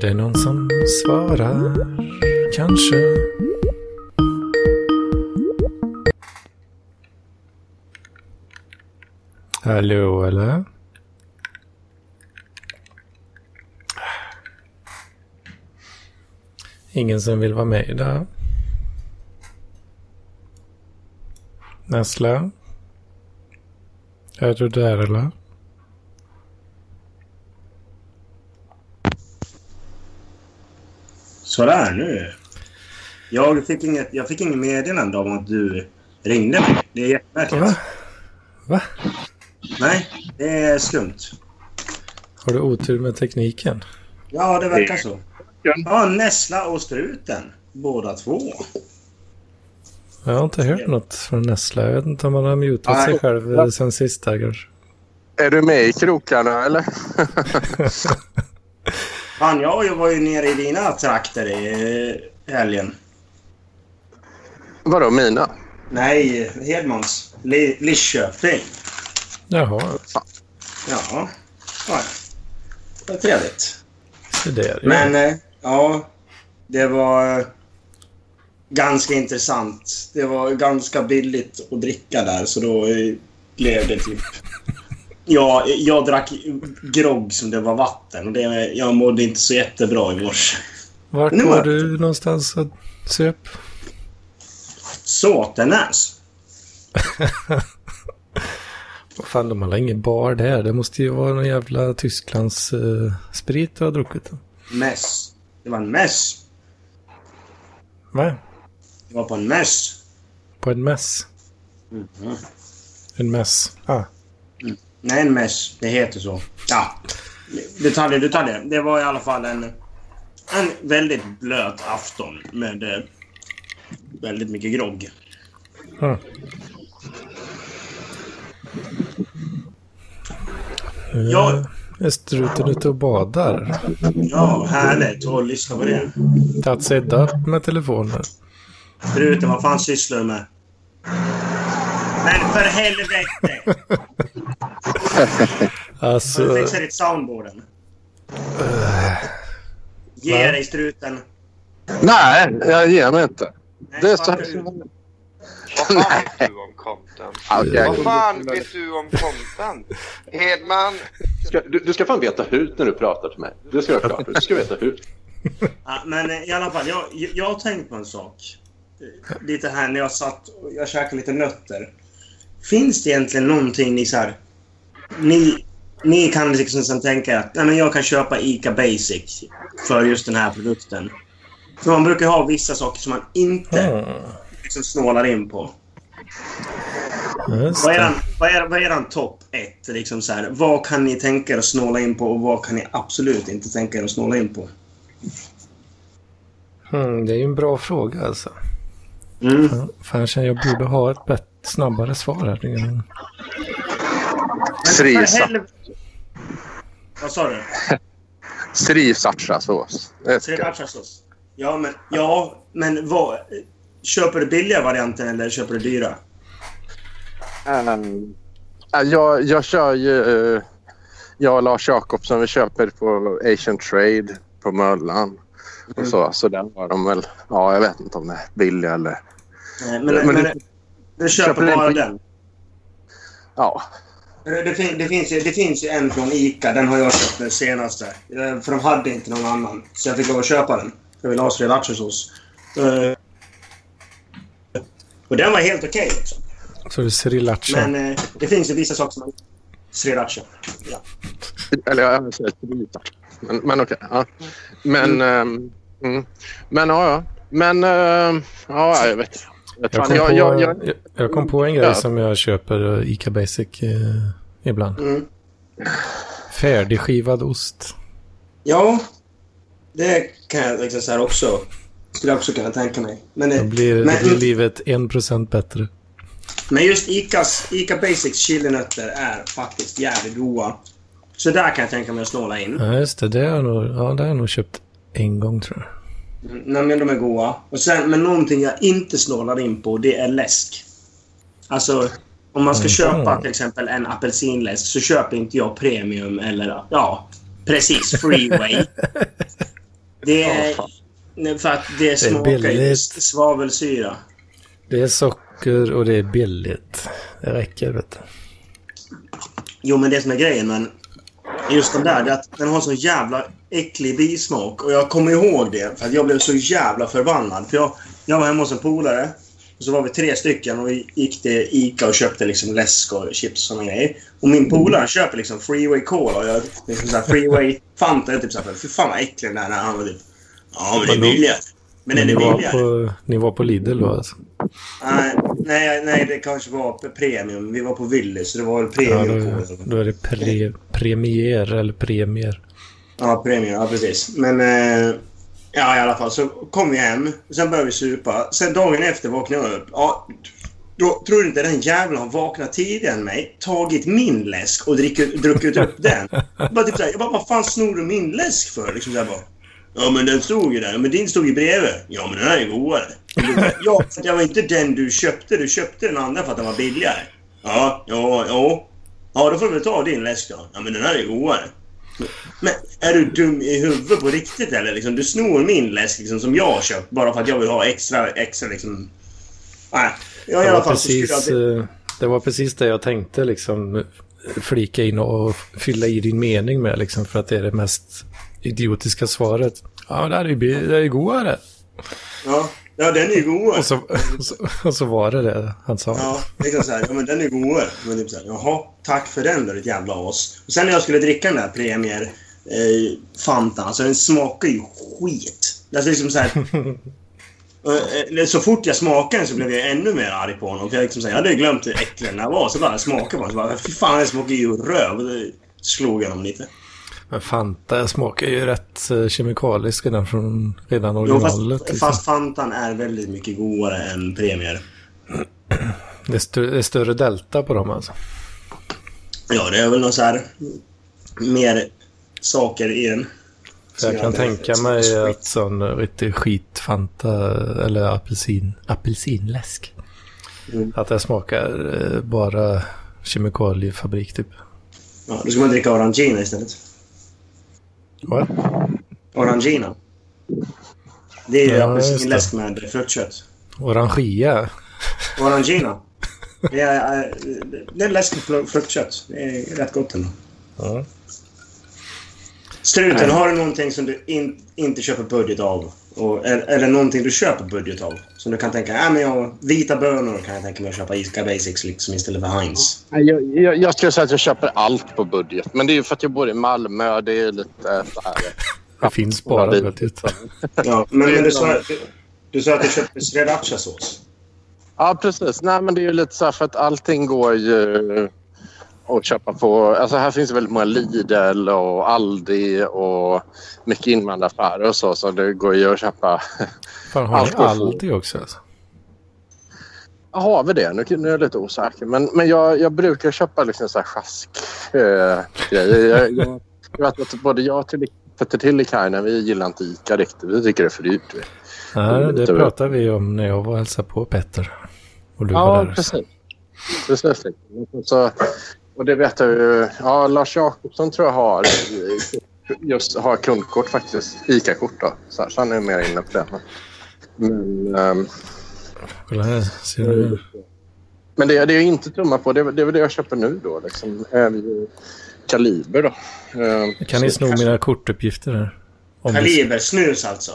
det någon som svarar? Kanske. Hallå, eller? Ingen som vill vara med idag? Näsla? Är du där eller? Sådär nu. Jag fick inget, jag fick inget meddelande om att du ringde mig. Det är jättemärkligt. Va? Va? Nej, det är skumt. Har du otur med tekniken? Ja, det verkar så. Ja, Nessla och Struten. Båda två. Jag har inte hört något från Nessla. Jag vet inte om han har mutat sig Nej. själv eh, sen sist där kanske. Är du med i krokarna eller? Fan, jag var ju nere i dina trakter i eh, helgen. Vadå mina? Nej, Hedmans. Li- Lidköping. Jaha, Ja. ja. Det var trevligt. så där. ja. Men eh, ja, det var eh, ganska intressant. Det var ganska billigt att dricka där så då blev det typ... Ja, jag drack grogg som det var vatten och det, jag mådde inte så jättebra i morse. Vart Nu var var- du någonstans och söp? Såtenäs. Vad fan, de har ingen bar där. Det måste ju vara någon jävla Tysklands eh, sprit du har druckit. Mäss. Det var en mäss. Va? Det var på en mäss. På en mäss? Mhm. En mäss? Ah. Nej, en mäss. Det heter så. Ja. Detaljer, detaljer. Det var i alla fall en, en väldigt blöt afton med eh, väldigt mycket grogg. Ah. Ja. Är struten ute och badar? Ja, härligt att lyssna på det. Tagit sig upp med telefonen? Förutom vad fan sysslar du med? Men för helvete! Har Alltså, du fixat ditt soundboarden? Ge Va? dig struten. Nej, jag ger mig inte. Nej, Det är så. Vad fan vet du om content? Okej. Vad fan vet du om content? Hedman, Ska, du, du ska fan veta hut när du pratar till mig. Det ska du ha klart. Du ska veta hut. Ja, men eh, i alla fall, jag, jag, jag har tänkt på en sak. Eh, Lite här när jag satt och jag käkade lite nötter. Finns det egentligen någonting ni så här... Ni, ni kan liksom sen tänka att nej, men jag kan köpa ICA Basic för just den här produkten. För man brukar ha vissa saker som man inte ah, liksom snålar in på. Vad är eran, vad är, vad är topp ett? Liksom så här, vad kan ni tänka er att snåla in på och vad kan ni absolut inte tänka er att snåla in på? Hmm, det är ju en bra fråga alltså. Mm. Fan, jag borde ha ett bättre, snabbare svar här. Men Sri- för helvete- Vad sa du? Sriracha-sås. Det. Srirachasås? Ja, men, ja, men vad... Köper du billiga varianten eller köper du dyra? Um, jag, jag kör ju... eh, jag och Lars Jakobsson vi köper på Asian Trade på Möllan. Och så, så där var de väl... Ja, jag vet inte om det är billiga eller... Nej, men, Men men, du- du köper köper bara en på- den? Ja. Det, fin, det, finns ju, det finns ju en från ICA. Den har jag köpt den senaste. Eh, För de hade inte någon annan. Så jag fick lov att köpa den. Jag vill ha srirachasås. Uh, och den var helt okej. liksom. Så det är sriracha. Men eh, det finns ju vissa saker som man... Sriracha. Ja. Eller jag säger sriracha. Men, men okej. ja. Men... mm. Men ja, ja. Men... ehm, ja, jag vet jag, kom, på, jag, jag, jag, jag kom på en grej Ja. som jag köper eh, Ica Basic eh, ibland. Mm. Färdigskivad ost. Ja, det kan jag liksom så här också. Skulle jag också kunna tänka mig. Men, det, blir, men, då blir livet en procent bättre. men just Icas, Ica Basics chilinötter är faktiskt jävligt goda. Så där kan jag tänka mig att snåla in. Ja, just det. Det har jag nog, ja, det har jag nog köpt en gång tror jag. Mm, Nej, men de är goda. Och sen, men någonting jag inte snålar in på, det är läsk. Alltså, om man ska Mhm. köpa till exempel en apelsinläsk så köper inte jag premium eller... Ja, precis. Freeway. Det är... För att det smakar ju svavelsyra. Det är socker och det är billigt. Det räcker, vet du. Jo, men det som är grejen, men just den där, det är att den har så jävla äcklig bismak. Och jag kommer ihåg det, för att jag blev så jävla förbannad. För jag, jag var hemma hos en polare. Och så var vi tre stycken och vi gick till Ica och köpte liksom läsk och chips och såna grejer. Och min polare köper liksom Freeway Cola och jag liksom såhär Freeway Fanta. Jag typ såhär, fy fan vad äcklig den är. Han var typ, ja men det är billigare. Men är var billigare. ni var på Lidl då alltså? Nej, nej, nej, det kanske var premium. Vi var på Willys, så det var väl Ja, premium då, Cola. då är det pre, premier eller premier. Ja, premium. Ja, precis. Men... Eh, ja, i alla fall. Så kom vi hem. Sen började vi supa. Sen dagen efter vaknade jag upp. Ja, då tror du inte den jäveln har vaknat tidigare än mig, tagit min läsk och drickit, druckit upp den. Jag bara, typ såhär, jag bara, vad fan snor du min läsk för? Liksom så här bara, ja, men den stod ju där. Men din stod ju bredvid. Ja, men den här är godare. Ja, för det var inte den du köpte. Du köpte den andra för att den var billigare. Ja, ja, ja. Ja, då får du väl ta din läsk då. Ja, men den här är godare. Men är du dum i huvudet på riktigt eller? Liksom, du snor min läsk liksom, som jag har köpt bara för att jag vill ha extra, extra liksom... Nej. Ja, i Det alla var, fall så skulle precis, jag... eh, det var precis det jag tänkte liksom flika in och fylla i din mening med liksom för att det är det mest idiotiska svaret. Ja, det här är det är ju godare. Ja, ja, den är godare. Och så, och, så, och så var det det han sa. Ja, liksom så här, ja men den är godare. Men typ så här, jaha, tack för den då ditt jävla as. Och sen när jag skulle dricka den där Premier eh, Fanta, alltså den smakar ju skit. Alltså liksom så här... eh, Så fort jag smakade den så blev jag ännu mer arg på honom. För jag, liksom här, jag hade glömt hur äcklig den här var. Så bara jag smakade på den så bara, fy fan den smakar ju röv. Och det slog jag honom lite. Men Fanta smakar ju rätt eh, kemikalisk redan från redan Jo, originalet. fast, liksom. fast Fantan är väldigt mycket godare än Premier. det, är stö- det är större delta på dem alltså. Ja, det är väl något så här... Mer saker i den. Så jag Så kan tänka mig att sån riktig skitfanta eller apelsin, apelsinläsk. Mm. Att det smakar eh, bara kemikaliefabrik typ. Ja, då ska man dricka Orangina istället. What? Orangina. Det är ju Ja, apelsinläsk med fruktkött. Orangia. Orangina. Det är, äh, det är läsk med fru- fruktkött. Det är rätt gott ändå. Ja. Struten, har du någonting som du in, inte köper budget av? Och, eller, eller någonting du köper budget av? Som du kan tänka, äh, men jag, vita bönor kan jag tänka mig att köpa Ica Basics liksom, istället för Heinz. Nej, Jag, jag, jag skulle säga att jag köper allt på budget. Men det är ju för att jag bor i Malmö. Det är lite så här... Det finns bara det- budget. Ja, men, men du, sa, du, du sa att du köpte srirachasås. Ja, precis. Nej, men det är ju lite så här för att allting går ju att köpa på... Alltså här finns väldigt många Lidl och Aldi och mycket invandraraffärer och så. Så det går ju att köpa... Fan, har ni. Aldi också? Alltså? Har vi det? Nu, nu är jag lite osäker. Men, men jag, jag brukar köpa liksom så här sjask-grejer. jag, jag, jag vet att både jag och till, Petter Tillikainen, vi gillar inte Ica riktigt. Vi tycker det är för dyrt. Nej, det pratade vi om när jag var och hälsade på Petter. Och du var Ja, där. precis. precis. Så, och det vet jag ju. Ja, Lars Jakobsson tror jag har just har kundkort faktiskt. Ica-kort då. Så, här, så han är mer inne på det. Men, ehm, Kolla här, ser du? men det, det jag inte tummar på, det, är- det är väl det jag köper nu då. Liksom, är ju Kaliber då. Ehm, Kan ni sno mina kortuppgifter här? Om Kaliber, snus alltså.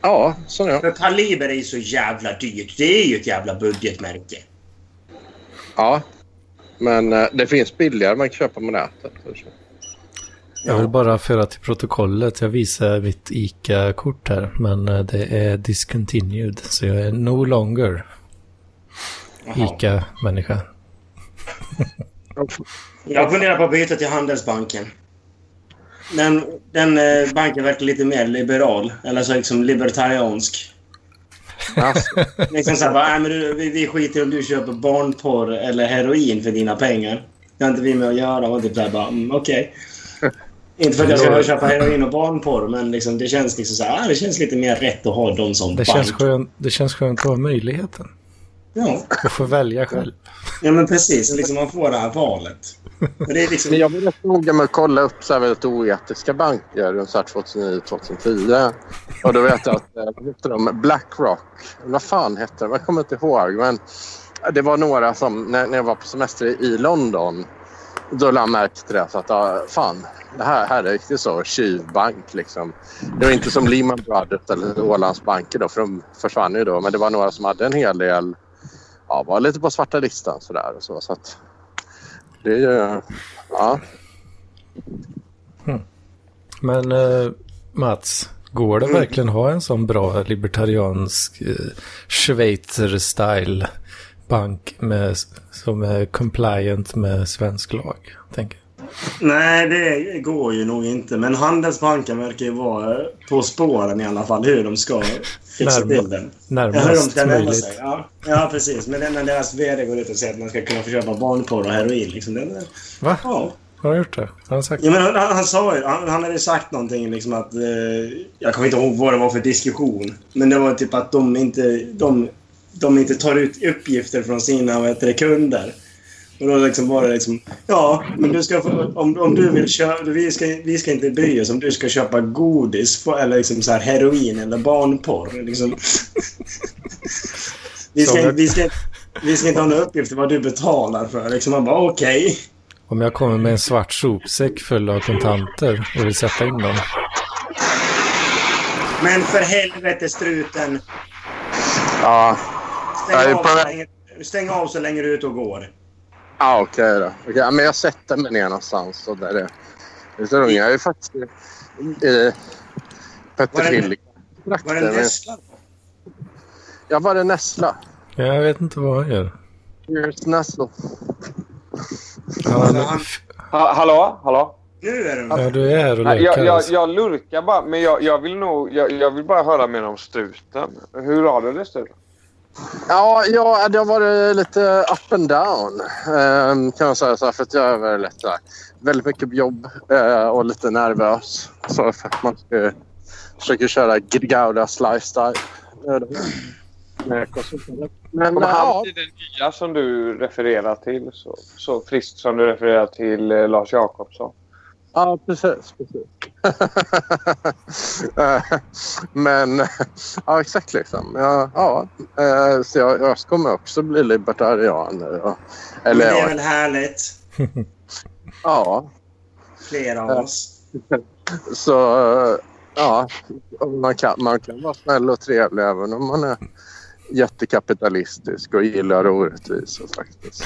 Ja, så ja. För Kaliber är ju så jävla dyrt. Det är ju ett jävla budgetmärke. Ja. Men eh, det finns billigare man kan köpa på nätet. Jag vill bara föra till protokollet. Jag visar mitt ICA-kort här. Men eh, det är discontinued. Så jag är no longer. ICA-människa. Jag funderar på att byta till Handelsbanken. Den, den eh, banken verkar lite mer liberal. Eller så liksom libertariansk. Alltså, Liksom såhär bara, "Nej, men du, vi, vi skiter om du köper barnporr eller heroin för dina pengar. Det har inte vi med att göra. Och typ såhär bara, mm, okej. Inte för att jag ska köpa heroin och barnporr, men liksom, det känns liksom så här, ah, det känns lite mer rätt att ha dem som Det bank. känns, skönt, det känns skönt att ha möjligheten. Ja. Att få välja själv. ja, men precis. Liksom, man får det här valet. Men det är liksom... Jag var rätt noga med att kolla upp så här väldigt oetiska banker runt 2009-2010. Och då vet jag att eh, vad de? Blackrock. Vad fan hette de? Jag kommer inte ihåg. Men eh, det var några som, när, när jag var på semester i London, då lade jag märke till det. Så att, ja, fan, det här, här är riktigt så tjuvbank liksom. Det var inte som Lehman Brothers eller Ålandsbanker, då, för de försvann ju då. Men det var några som hade en hel del, ja, var lite på svarta listan sådär. Och så, så att det är ja. Men eh, Mats, går det Mm. verkligen ha en sån bra libertariansk eh, Schweizer-style bank med, som är compliant med svensk lag? Tänker. Nej, det går ju nog inte. Men Handelsbanken verkar ju vara på spåren i alla fall hur de ska fixa till den. Ja, hur de Närmast ska möjligt. sig. Ja, ja, precis. Men när deras VD går ut och säger att man ska kunna få köpa barnporr och heroin. Liksom, det, Va? ja. Har han gjort det? Har han sagt Ja, men han, han sa ju, han, han hade sagt någonting liksom att... Eh, jag kommer inte ihåg vad det var för diskussion. Men det var typ att de inte, de, de inte tar ut uppgifter från sina vad heter det, kunder. Och då liksom var det liksom... Ja, men du ska få, om, om du vill köpa... Vi ska, vi ska inte bry oss om du ska köpa godis på, eller liksom så här heroin eller barnporr. Liksom. vi, ska, vi, ska, vi ska inte ha några uppgifter vad du betalar för. Liksom man bara okej. Om jag kommer med en svart sopsäck full av kontanter och vill sätta in dem. Men för helvete struten. Ja, Stäng, av, så länge, stäng av så länge du är ute och går. Ah, okej då. Okej, ja, men jag sätter mig ner någonstans. Och där är. Det är jag är ju faktiskt i, Var Petter det- Hillig. Var det en Tesla? Ja, var det Nessla? Jag vet inte vad han gör. Here's Nessla. Han, han, Ha, hallå? Hallå? nu är det ja, du är och Nej, lekar jag, jag, alltså. jag lurkar bara, men jag, jag vill nog... Jag, jag vill bara höra mer om struten. Hur har du det, struten? Ja, ja, det har varit lite up and down ehm, kan man säga. Så här, för att jag är väldigt, så här, väldigt mycket jobb eh, och lite nervös. Så för att man ska, försöker köra Gaudas lifestyle. Men eh, han bli den nya som du refererar till? Så, så friskt som du refererar till eh, Lars Jakobsson? Ja, precis. precis. Eh, Men ja, exakt liksom. Ja, ja. eh, Så jag, jag kommer också bli libertarian. nu, ja. Men Eller det är väl härligt. ja. Flera av Ja. oss. Så eh, ja, man kan, man kan vara snäll och trevlig även om man är jättekapitalistisk och gillar orättvisor faktiskt.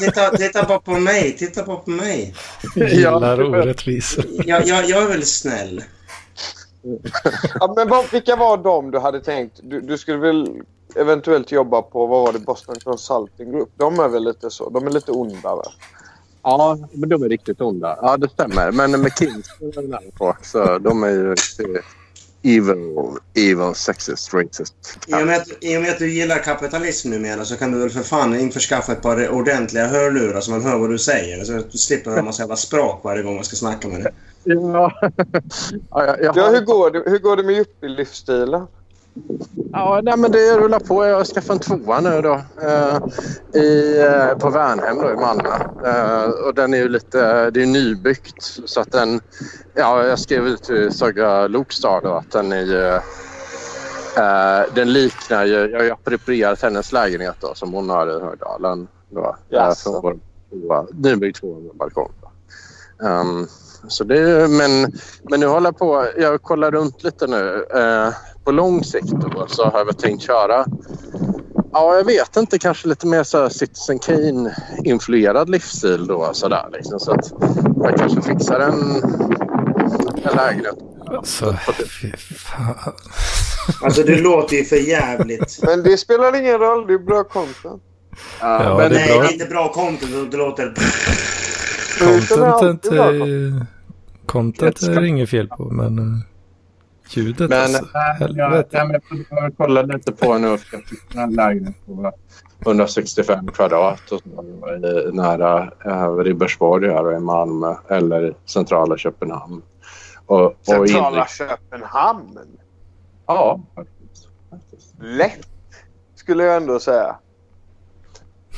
Titta, titta bara på mig. Titta bara på mig. Gillar orättvisor. Jag, jag, jag är väl snäll. Ja, men vad, vilka var de du hade tänkt? Du, du skulle väl eventuellt jobba på, vad var det, Boston Consulting Group? De är väl lite så? De är lite onda, va? Ja, men de är riktigt onda. Ja, det stämmer. Men McKinsey är nära på. Så de är ju riktigt evil, evil, sexist, racist. I och, med att, I och med att du gillar kapitalism numera så kan du väl för fan införskaffa ett par ordentliga hörlurar så man hör vad du säger. Så att du slipper höra en massa jävla språk varje gång man ska snacka med dig. Ja. ja, jag, jag Ja, hur, går det, hur går det med yuppie-livsstilen? Ja, nej, men det rullar på. Jag har skaffat en tvåa nu då. Eh, i, eh, på Värnhem då i Malmö. Eh, och den är ju lite... Det är nybyggt. Så att den... Ja, jag skrev ut till Saga Lokstar då att den är ju... Eh, den liknar ju... Jag har ju approprierat hennes lägenhet då som hon har i Högdalen. Då, eh, Jaså. från tvåa, nybyggd tvåa med balkong. Då. Ehm, så det, är- men, men nu håller jag på... Jag kollar runt lite nu. Eh, på lång sikt då, så har jag tänkt köra... Ja, jag vet inte. Kanske lite mer så här Citizen Kane-influerad livsstil då. Så, där, liksom, så att jag kanske fixar en, en lägenhet. Alltså, fy fan. Alltså det låter ju för jävligt. Men det spelar ingen roll, det är bra content. Ja, men, det är Nej, bra. det är inte bra content. Det låter... Struten är eh, content är det inget fel på, men... eh, Ljudet Men, alltså. äh, jag, jag, jag, kollade lite på nu. Jag fick en lägenhet på 165 kvadrat och så, i, nära äh, Ribersborg här i Malmö eller centrala Köpenhamn. Och, och Centrala inrik- Köpenhamn. Ja, faktiskt. Lätt, skulle jag ändå säga.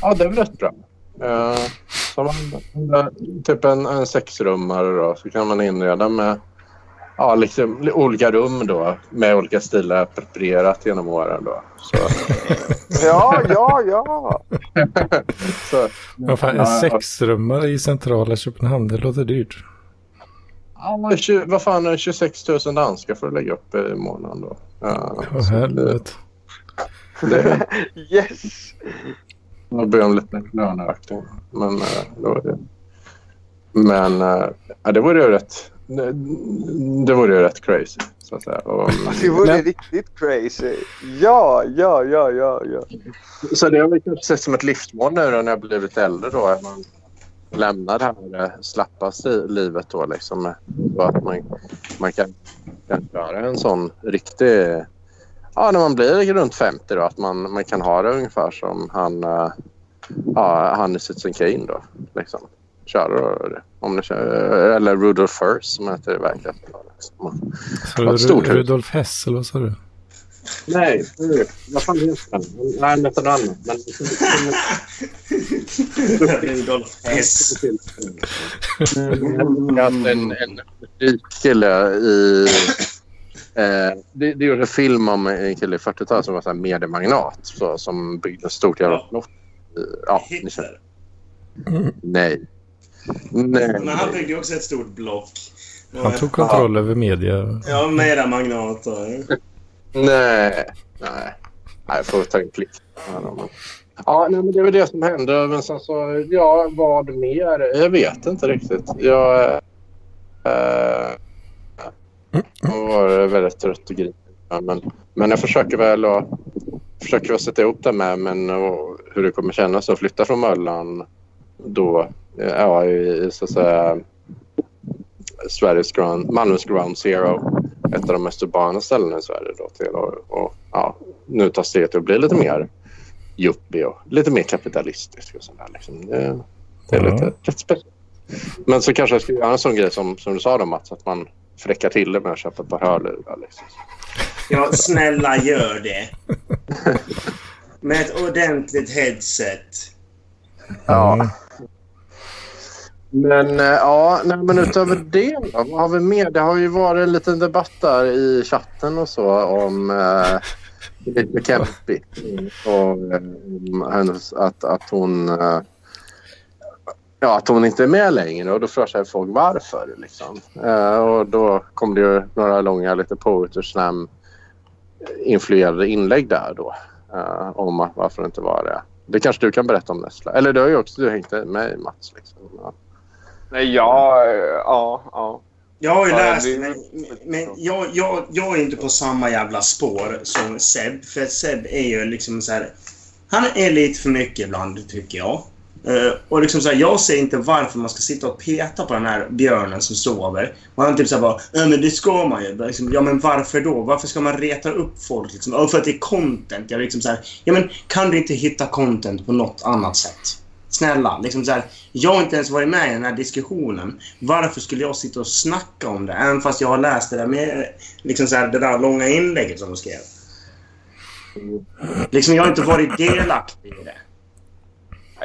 Ja, det är väl rätt bra. Uh, så man, typ en, en sexrummare då, så kan man inreda med ja, liksom, olika rum då med olika stilar preparerat genom åren. Då. Så, Ja, ja, ja. så, Vad fan, en sexrummare i centrala Köpenhamn, det låter dyrt. Ja, tju- vad fan är det? 26 000 danska för att lägga upp i månaden då. Ja, det, helvete. det, Yes. jag ber om lite löneökning. Men, eh, då är det. men eh, ja, det vore ju rätt det, vore ju rätt crazy. Så att säga. Och, Det vore men- riktigt crazy. Ja, ja, ja, ja, ja. Så det har vi kanske sett som ett livsmål nu då när jag blivit äldre då. Att man lämnar det här slappa livet då liksom. Så att man, man kan, kan göra en sån riktig... Ja, när man blir runt 50 då. Att man, man kan ha det ungefär som han, eh, ja, han i Citizen Kane då. Liksom. Det. Om ni kör, eller Rudolf Furs som heter verkligheten. då, Liksom. Rudolf Hess, eller vad sa du? Nej, vad fan heter han? Nej, han heter något annat. Men, Rudolf Hess. Jag hade en, en kille i... Eh, det, det gjorde en film om en kille i 40-talet som var så här mediemagnat så, som byggde ett stort jävla Ja. slott. Ja, ni känner. Nej. Nej. Men han byggde också ett stort block. Han tog kontroll över media. Ja, mera magnater. Nej. Nej. Nej, jag får ta en klick. Ja, men- Ja, nej, men det är väl det som hände. Men sen så, ja, vad mer? Jag vet inte riktigt. Jag... Eh, jag var väldigt trött och grinig. Ja, men, men jag försöker väl att försöker väl sätta ihop det med men, och hur det kommer kännas att flytta från Möllan då, ja, i, i så att säga Sveriges ground, Malmös ground zero. Ett av de mest urbana ställena i Sverige då till och, och ja, nu ta steget till att bli lite mer yuppie och lite mer kapitalistisk och sådär. Liksom. Det, det är Ja. lite rätt speciellt. Men så kanske jag skulle göra en sån grej som, som du sa då Mats, att man fräckar till det med att köpa ett par hörlurar. Liksom. Ja, snälla gör det. Med ett ordentligt headset. Ja. Men eh, ja, nej, men utöver det då, vad har vi mer? Det har ju varit en liten debatt där i chatten och så om eh, lite Kempi. Och eh, om hennes, att, att hon eh, Ja, att hon inte är med längre och då frågar sig folk varför. Liksom. Eh, och då kom det ju några långa lite poeters eh, influerade inlägg där då. eh, om varför det inte var det. Det kanske du kan berätta om Nessla. Eller du har ju också du hängt med Mats. Liksom. Ja. Nej, ja, ja, ja. Jag har ju Ja, läst det- men, men jag, jag, jag är inte på samma jävla spår som Seb. För Seb är ju liksom så här. Han är lite för mycket ibland, tycker jag. Eh, och liksom så här, jag ser inte varför man ska sitta och peta på den här björnen som sover. Och han typ såhär bara, ja men det ska man ju. Liksom, ja men varför då? Varför ska man reta upp folk? Liksom? Ja, för att det är content. Jag liksom så här, ja men kan du inte hitta content på något annat sätt? Snälla, liksom så här, jag har inte ens varit med i den här diskussionen. Varför skulle jag sitta och snacka om det? Även fast jag har läst det där, med, liksom så här, det där långa inlägget som de skrev. Liksom, jag har inte varit delaktig i det.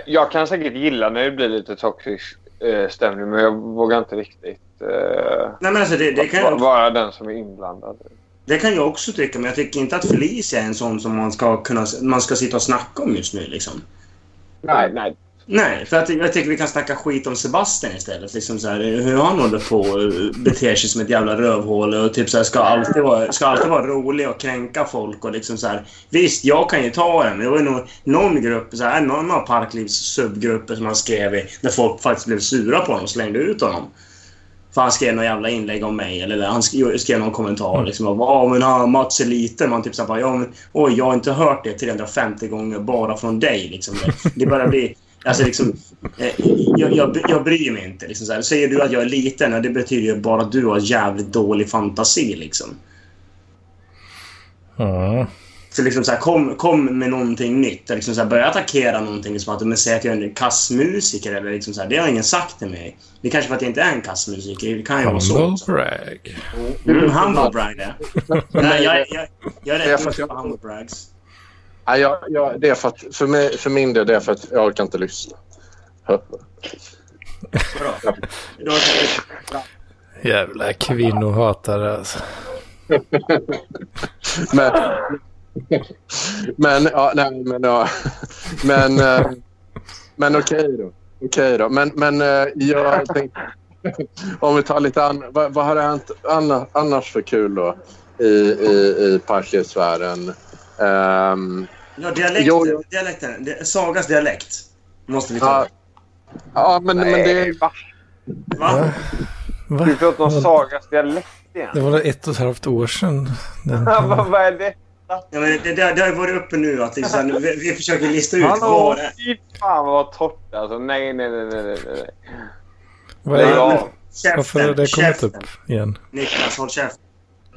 Jag kan säkert gilla när det blir lite toxisk eh, stämning, men jag vågar inte riktigt eh, Nej, men alltså, det, det, kan jag, vara den som är inblandad. det kan jag också tycka, men jag tycker inte att Felicia är en sån som man ska, kunna, man ska sitta och snacka om just nu. Liksom. Nej, nej. Nej, för att jag tycker vi kan snacka skit om Sebastian istället. Liksom så här, hur han håller på och beter sig som ett jävla rövhål och typ så här, ska, alltid vara, ska alltid vara rolig och kränka folk. Och liksom så här, visst, jag kan ju ta det, men det var ju nog någon grupp, så här, någon av Parklivs subgrupper som han skrev i, där folk faktiskt blev sura på honom och slängde ut honom. För han skrev någon jävla inlägg om mig, eller han skrev, någon kommentar. Liksom, och, ja, men han, Mats är liten. Man typ så här, bara, ja, men, oj, jag har inte hört det 350 gånger bara från dig. Liksom. Det, det börjar bli... Alltså liksom, eh, jag, jag, jag bryr mig inte. Liksom så här. Säger du att jag är liten, det betyder ju bara att du har jävligt dålig fantasi. Liksom. Ja. Så liksom så här, kom, kom med någonting nytt. Eller Liksom så här, börja attackera någonting som att de säger att jag är en kassmusiker. Eller liksom så här, det har ingen sagt till mig. Det är kanske för att jag inte är en kassmusiker. Det kan ju vara så. Humble brag. Mm, humble brag det. Nej, jag, jag, jag är Jag rätt får- duktig på humble brags. Nej, jag, jag, det är för, att, för, mig, för min del det är för att jag orkar inte lyssna. Jävla kvinnohatare alltså. Men, men, ja, nej, men, ja, men, eh, men okej då. Okej då. Men, men eh, jag tänkte, om vi tar lite annat. Vad, vad har hänt anna, annars för kul då i, i, i parklivssfären? Ehm, ja, dialekten. Jo, jo. dialekten. Det- Sagas dialekt. Måste vi ta. ja, ja, men, men det Nej, va? Va? Va? Du pratar om Sagas dialekt igen. Det var ett och ett halvt år sedan. Den vad, vad är det? Ja, men det, det, det har ju varit uppe nu att liksom, vi, vi försöker lista ut Hallå, vad det är. fy fan vad torrt alltså. Nej, nej, nej, nej, nej, nej. Vad är, av. varför har det kommit käften. upp igen? Niklas, håll käften.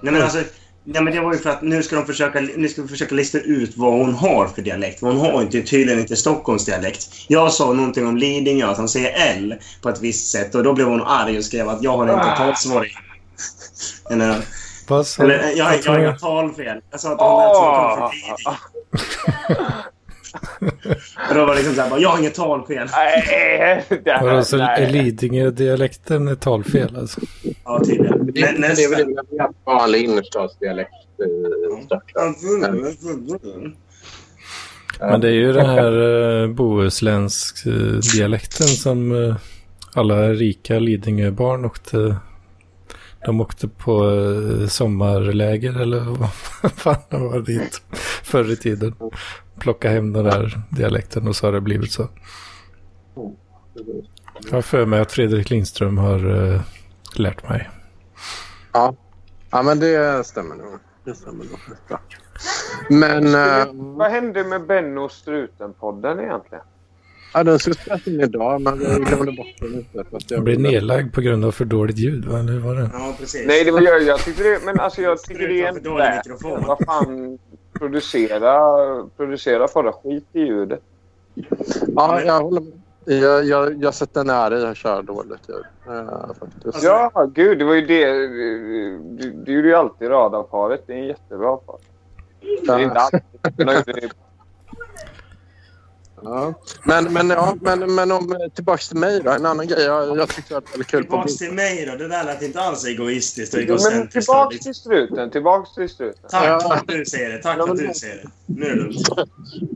Nej men alltså, nej, men det var ju för att nu ska de försöka, nu ska vi försöka lista ut vad hon har för dialekt. Hon har inte, tydligen inte Stockholms dialekt. Jag sa någonting om Lidingö, att han säger L på ett visst sätt och då blev hon arg och skrev att jag har inte talsvårighet. Eller, eller jag, har inga talfel. Jag sa att hon lät som hon kom från Lidingö. Då var det liksom såhär, bara, jag har inget talfel. Nej, det här, Vadå, så nej. är Lidingö-dialekten ett talfel alltså? Ja, tydligen. det, Men det är väl nästa. en vanlig innerstadsdialekt Stockholm. Men det är ju den här uh, bohuslänsk eh, dialekten som eh, alla rika Lidingöbarn åkte. De åkte på eh, sommarläger eller vad fan det var dit förr i tiden. Plocka hem den där dialekten och så har det blivit så. Jag har för mig att Fredrik Lindström har eh, lärt mig. Ja. ja, men det stämmer nog. Det stämmer nog. Men eh, Vad hände med Benno Struten-podden egentligen? Ja, den skulle spelas in idag, men vi glömde bort den lite. för att jag Den blev nedlagd på grund av för dåligt ljud, va? Eller hur var det? Ja, precis. Nej, det var jag. Jag tyckte det, men alltså jag tycker det är dålig värt mikrofon. Vad fan, producera, producera bara skit i ljudet. Ja, jag håller med. Jag, jag, jag sätter nära i att köra dåligt ljud. Uh, faktiskt. Alltså- Ja, gud, det var ju det. Du, du gjorde ju alltid radarparet. Det är en jättebra par. Det är inte alltid. Men jag gjorde det- Ja. Men, men, ja, men, men om, tillbaks till mig då. En annan grej jag, jag tyckte det var väldigt kul på Tillbaks till mig då. Det där lät inte alls egoistiskt och Men egocentriskt. tillbaks till struten. Tillbaks till struten. Tack Ja. att du säger det. Tack för att du säger det. Nu är det lugnt.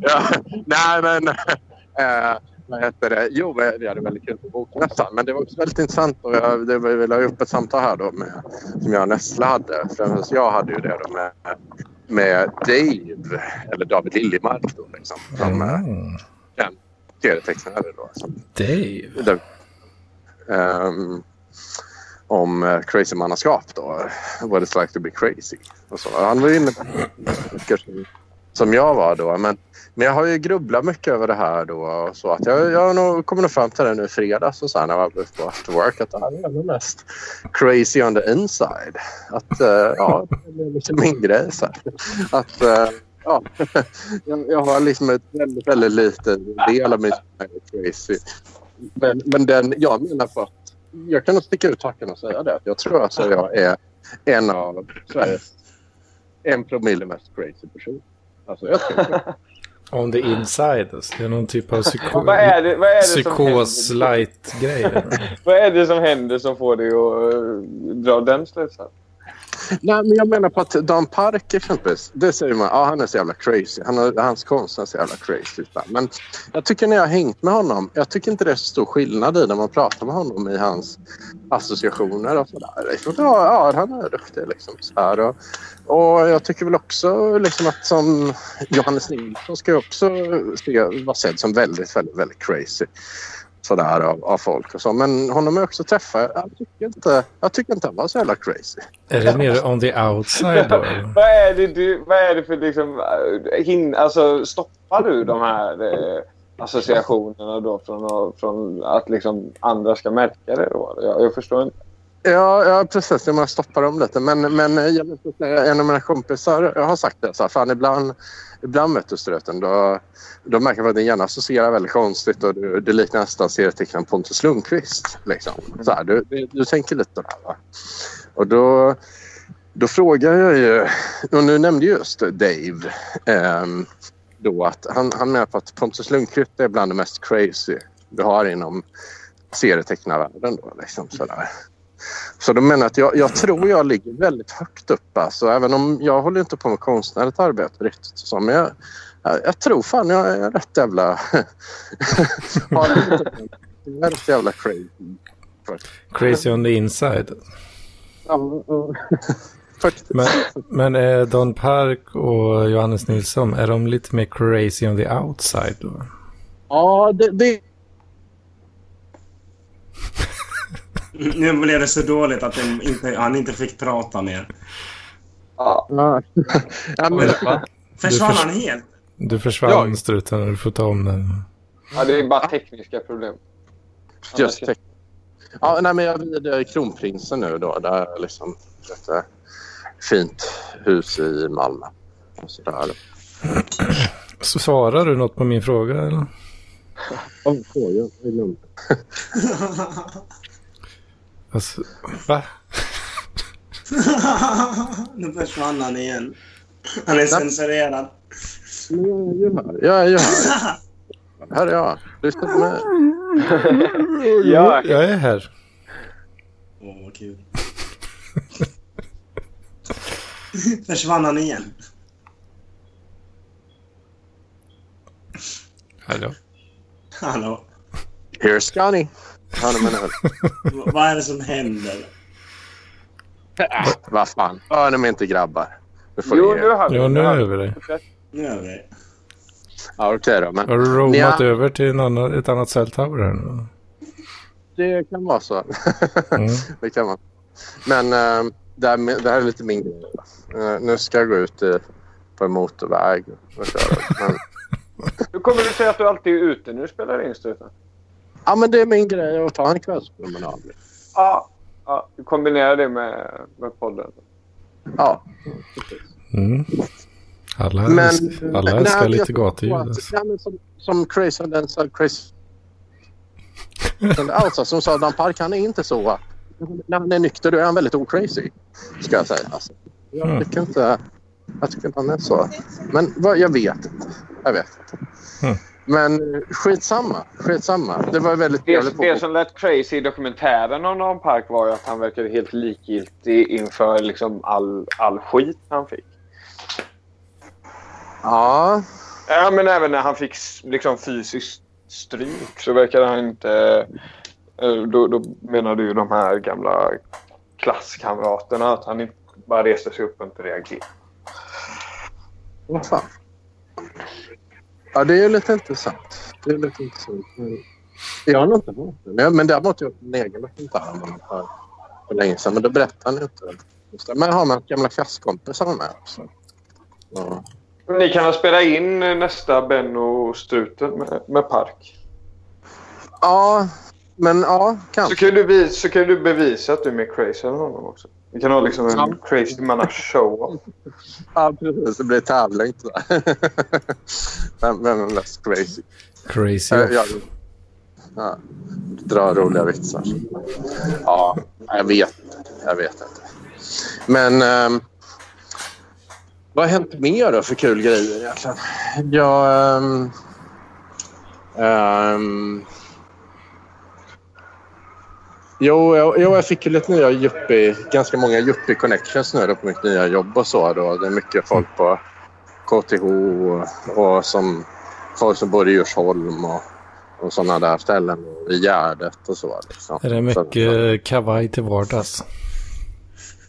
Ja, nej, men... Äh, vad heter det? Jo, vi hade väldigt kul på Bokmässan. Men det var också väldigt intressant. Och jag, det, vi la upp ett samtal här då med, som jag och Nessla hade. Främst jag hade ju det då med, med Dave, eller David Liljemark då liksom. Som mm. Mm. den serietecknare då. Som, Dave. där, ehm, om uh, crazy mannaskap då. What it's like to be crazy. Och så. Han var inne på som, som jag var då. Men, men jag har ju grubblat mycket över det här då. Och så att jag, jag nog, kommer nog fram till det nu i fredags och så här när jag var på after work. Att det här är nog mest crazy on the inside. Att uh, ja, det är min grej. Så här. Att uh, ja, jag, jag har liksom ett väldigt, väldigt liten del av mitt crazy. Men, men den, jag menar på att jag kan nog sticka ut hakan och säga det. Jag tror att jag är en av Sveriges en promille mest crazy person. Alltså jag tror det. On the inside. Alltså. Det är någon typ av psyko Vad är det, vad är det som psykos händer? light-grej. Vad är det som händer som får dig att uh, dra den slutsatsen? Nej, men jag menar på att Dan Park exempelvis. Det säger man, ja han är så jävla crazy. Han har, hans konst är så jävla crazy. Men jag tycker när jag har hängt med honom. Jag tycker inte det är så stor skillnad i när man pratar med honom i hans associationer och sådär. Liksom, ja, ja, han är duktig liksom. Så här, och, och jag tycker väl också liksom att som Johannes Nilsson ska ju också vara sedd som väldigt, väldigt, väldigt crazy sådär av, av folk och så. Men honom har jag också träffat. Jag tycker inte, jag tycker inte han var så jävla crazy. Är det mer on the outside då? vad, är det du, vad är det för liksom... Uh, hin, alltså, stoppar du de här uh, associationerna då från, från att liksom andra ska märka det? Då? Jag, jag förstår inte. Ja, ja, precis. Jag måste stoppa dem lite. Men, men jag en av mina kompisar jag har sagt det. Så här, fan, ibland, ibland du ströten, då, då märker man att din hjärna associerar väldigt konstigt och du, du liknar nästan serietecknaren Pontus Lundqvist. Liksom. Så här, du, du, du tänker lite där. Va? Och då, då frågar jag ju... Och nu nämnde just Dave ehm, då att han, han menar på att Pontus Lundqvist är bland det mest crazy du har inom serietecknarvärlden. Då, liksom, sådär. Så de menar att jag, jag tror jag ligger väldigt högt upp. Alltså, även om jag håller inte på med konstnärligt arbete riktigt. Så, men jag, jag, jag tror fan jag är rätt jävla... har jag är rätt jävla crazy. Crazy on the inside. Men, men är Don Park och Johannes Nilsson, är de lite mer crazy on the outside då? Ja, det, det Nu blev det så dåligt att inte, han inte fick prata mer. Ja. Ja. ja, men, Försvann han helt? Du försvann Ja. struten, du får ta om den. ja, det är bara tekniska problem. just det. Ja, nej, men jag eh, Kronprinsen nu då. Där är liksom ett eh, fint hus i Malmö. Och så där. Så svarar du något på min fråga eller? Det är lugnt. Alltså, va? nu försvann han igen. Han är censurerad. Jag är ju här. Jag är ju här. Här är jag. Lyssna på mig. Ja, Jag är här. Åh, vad kul. försvann han igen? Hallå? Hallå? Here's. Hör mig nu? V- vad är det som händer? Äh, vad fan. Hör ni mig inte grabbar? Nu får jo, ni... nu har vi det. nu är vi vi det. Nu är vi Ja, okej då. Men Har du roamat Ja. över till en annan, ett annat celltower här nu? det kan vara så. Mm. det kan man. Men äh, det, här, med- det här är lite min grej. Eh, nu ska jag gå ut i, på en motorväg och köra. Men, Hur kommer det sig att du alltid är ute när du spelar in struten? ja, men det är min grej att ta en kvällspromenad. Ja, ja, du kombinerar det med, med podden. Ja. Mm. Alla, Men, älskar, alla nej, älskar jag lite tror gatuljud. alltså. Som, som and Denzel Crazy... alltså, som sa Dan Park, han är inte så... När han är nykter då är han väldigt ocrazy. Ska jag säga. Alltså, jag Mm. tycker inte... Jag tycker inte han är så. Men vad, jag vet inte. Jag vet inte. Mm. Men eh, skitsamma. Skitsamma. Det var väldigt Det, trevligt. det som lät crazy i dokumentären om Don Park var ju att han verkade helt likgiltig inför liksom all, all skit han fick. Ja. Ja, men även när han fick liksom fysiskt stryk så verkade han inte... eh, Då, då menade ju de här gamla klasskamraterna att han inte bara reste sig upp och inte reagerade. Vad fan. Ja, det är lite intressant. Det är lite intressant. Men Jag har nog inte hört det. Men, däremot har jag en egen dokumentär om honom för, för länge sedan. Men då berättade han inte. Men jag har med gamla klasskompisar med också. Ja. Ni kan väl spela in nästa Benno Struten med, med Park? ja, men ja, Så kanske. kan, du, vis- så kan du bevisa att du är mer crazy än honom också. Vi kan ha liksom en Ja. crazy manna show Ja, precis. Det blir tävling. vem, vem är mest crazy? Crazy Ja, off. jag, ja, dra roliga vitsar. Ja, jag vet inte. Jag vet inte. Men ehm, vad har hänt mer då för kul grejer egentligen? Jag... ehm, ehm, jo, jag, jo, jag fick ju lite nya yuppie, ganska många yuppie connections nu då på mitt nya jobb och så. Då. Det är mycket folk på KTH och, och som folk som bor i Djursholm och, och sådana där ställen. Och I Gärdet och så. Liksom. Är det Så- mycket kavaj till vardags?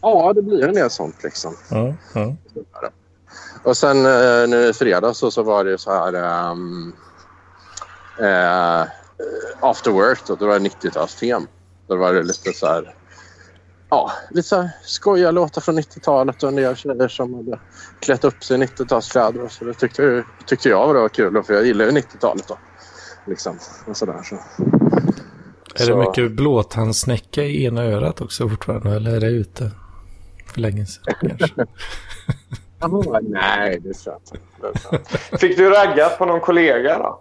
Ja, det blir en del sånt liksom. Ja, ja. Och sen eh, nu i fredags så, så var det så här... ehm, eh, after work då, då var det 90-talstem. Då var det lite så här... Ja, lite så här skojiga låtar från 90-talet och en del tjejer som hade klätt upp sig i 90-talskläder. Så det tyckte, jag- tyckte jag var kul för jag gillar ju 90-talet då. Liksom, och sådär, så. Är det mycket blåtandsnäcka i ena örat också fortfarande? Eller är det ute för länge sedan kanske? Nej, det är sant. Det är sant. Fick du raggat på någon kollega då?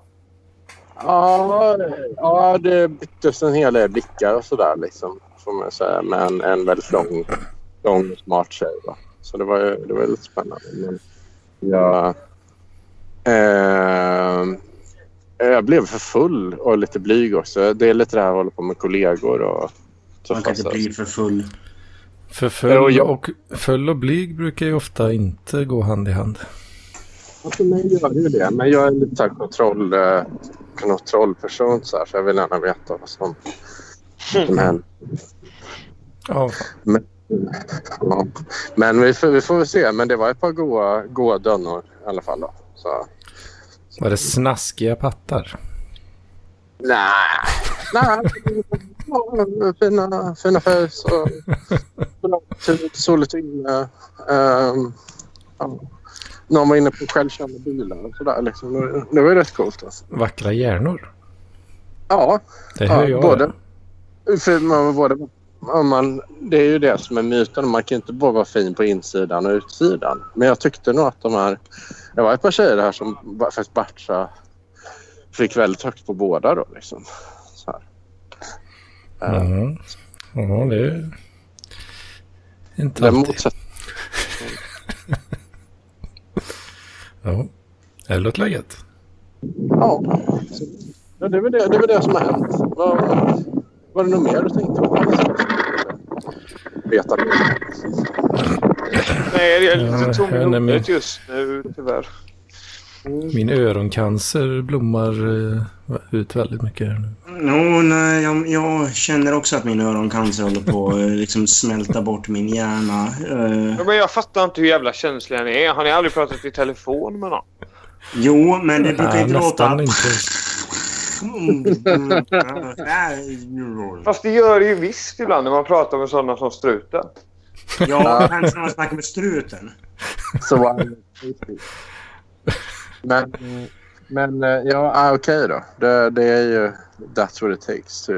Ja, ja, det byttes en hel del blickar och sådär liksom. Får man säga. Med en, en väldigt lång, lång och smart tjej. Va? Så det var ju det var lite spännande. Men jag, eh, jag blev för full och lite blyg också. Det är lite det här att hålla på med kollegor och Man kan inte bli för full. För full och jag- och, full och blyg brukar ju ofta inte gå hand i hand. Alltså, mig gör ju det. Men jag är lite så här kontroll, eh, kontrollperson så, här, så jag vill gärna veta vad som, som händer. Ja, fan. Ja. Men vi får, vi får väl se. Men det var ett par goa, goa dönnor i alla fall. Då. Så, var det snaskiga pattar? nej. nej. Fina, fina face och soligt inne. Um, ja. Någon var inne på självkörande bilar och sådär. Liksom. Det, det var ju rätt coolt. Alltså. Vackra hjärnor? Ja, Det hör ja jag. både. För man, både man, det är ju det som är myten. Man kan inte bara vara fin på insidan och utsidan. Men jag tyckte nog att de här... Det var ett par tjejer här som faktiskt Bartra fick väldigt högt på båda då. Liksom. Så här. Mm. Ja, det är inte Det alltid. motsatt. Ja, det låter läget. Ja. Ja, det, är väl det, det är väl det som har hänt. Vad, var det något mer du tänkte på? Veta. Nej, jag är lite tom i huvudet just nu tyvärr. Min öroncancer blommar eh, ut väldigt mycket här nu. Jo, nej, jag, jag känner också att min öroncancer håller på att eh, liksom smälta bort min hjärna. Eh, Ja, men jag fattar inte hur jävla känsliga ni är. Har ni aldrig pratat i telefon med någon? jo, men det brukar Nej, inte låta... inte. Fast det gör det ju visst ibland när man pratar med sådana som struten. Ja, kanske när man snackar med struten. Så var det. Men, men eh, ja, ah, okej då. Det, det är ju that's what it takes to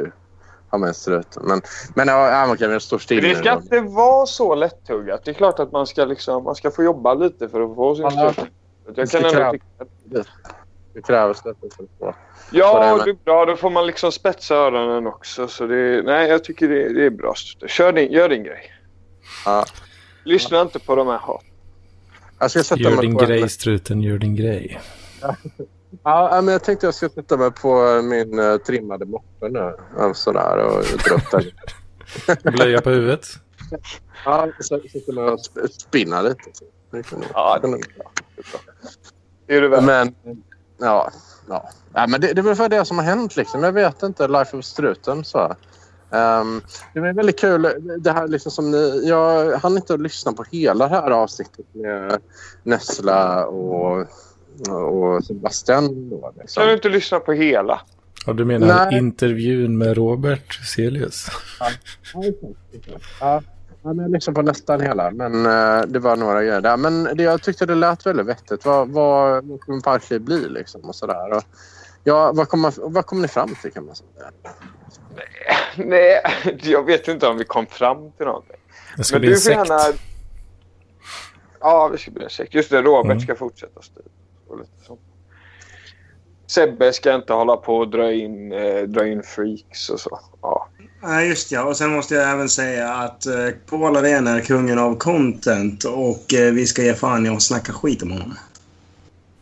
ha med struten. Men, men ja, ah, men jag står still Men det ska inte vara så lättuggat. Det är klart att man ska, liksom, man ska få jobba lite för att få sin Ja. strut. Jag kan ändå tycka Det krävs lite för att få. Vad Ja, det det är bra. Då får man liksom spetsa öronen också. Så det, nej, jag tycker det, det är bra. Kör din, gör din grej. Ja. Lyssna inte på de här hat. Jag ska sätta Gör mig din på grej En, struten, gör din grej. ja, men jag tänkte jag ska sätta mig på min uh, trimmade moppe nu. Ja, Sådär och den. Blöja på huvudet. Ja, så sitter man och sp- spinnar lite. Det kan Ja, kan nog- Det är du väl. Men ja, ja. ja men det, det är väl för det som har hänt liksom. Jag vet inte. Life of struten så. Um, det var väldigt kul. Det här liksom som ni, jag hann inte att lyssna på hela det här avsnittet med Nessla och, och Sebastian. Då, liksom. Kan du inte lyssna på hela? Ja, du menar Nej. intervjun med Robert Celius? Ja, ja, men jag lyssnade på nästan hela, men eh, det var några grejer där. Men det, jag tyckte det lät väldigt vettigt. Vad, vad, vad kommer Parkliv bli liksom och sådär. Och, ja, vad kommer, vad kommer ni fram till kan man säga? Nej, jag vet inte om vi kom fram till någonting. Det ska Men bli du en får sekt. gärna... Ja, det ska bli en sekt. Just det, Robert Mm. ska fortsätta styra. Och lite sånt. Sebbe ska inte hålla på och dra in, eh, dra in freaks och så. Ja. Nej, just ja. Och sen måste jag även säga att eh, Paul Arén är kungen av content och eh, vi ska ge fan i att snacka skit om honom.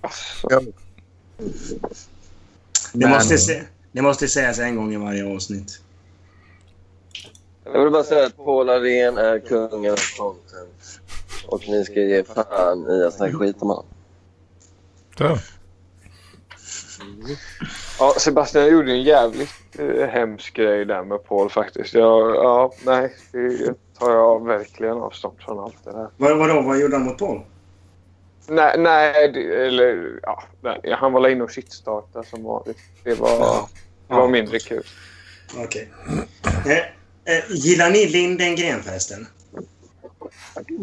Alltså, Ja. Det, måste, se, det måste sägas en gång i varje avsnitt. Jag vill bara säga att Paul Arén är kungen av content. Och ni ska ge fan i att snacka skit om honom. Ja. ja, Sebastian gjorde en jävligt eh, hemsk grej där med Paul faktiskt. Jag, ja, nej, det tar jag verkligen avstånd från allt det där. Vad, vadå, vad gjorde han mot Paul? Nej, nej det, eller ja, nej, han var inne och shitstartade som vanligt. Det var, det var mindre kul. Okej. Eh, eh, gillar ni Lindengren förresten?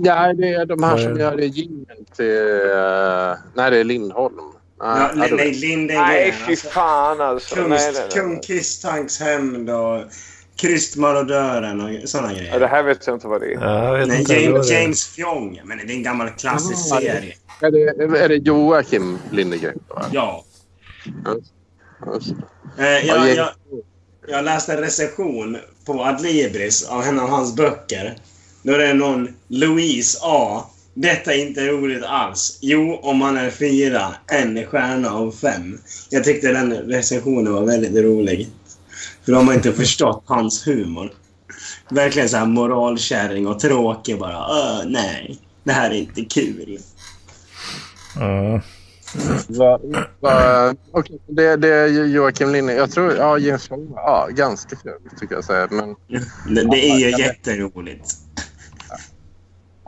Ja, det är de här är som det? gör jingeln till... Uh, nej, det är Lindholm. Ja, ja, då- nej, Lindegren. Nej, fy alltså. fan alltså. Kung, Nej, nej, nej. Kung Kisstanks hämnd och Krystmarodören och sådana Ja, grejer. det här vet jag inte vad det är. Ja, Nej, James, det är. James Fjong. Men det är en gammal klassisk Ja, det- serie. Är det, är det Joakim Lindegren? Ja. Det. Eh, Ja, jag, jag, jag läste en recension på Adlibris av en av hans böcker. Då är det någon Louise A. Detta är inte roligt alls. Jo, om man är fyra. En stjärna av fem. Jag tyckte den recensionen var väldigt rolig. För de har inte förstått hans humor. Verkligen så här moralkärring och tråkig bara. Öh, nej. Det här är inte kul. Ja. Va, va, okej, det, det är ju Joakim Lindegren. Jag tror... Ja, James Bond. Ja, ganska kul tycker jag säga. Men Det, det är ju jätteroligt.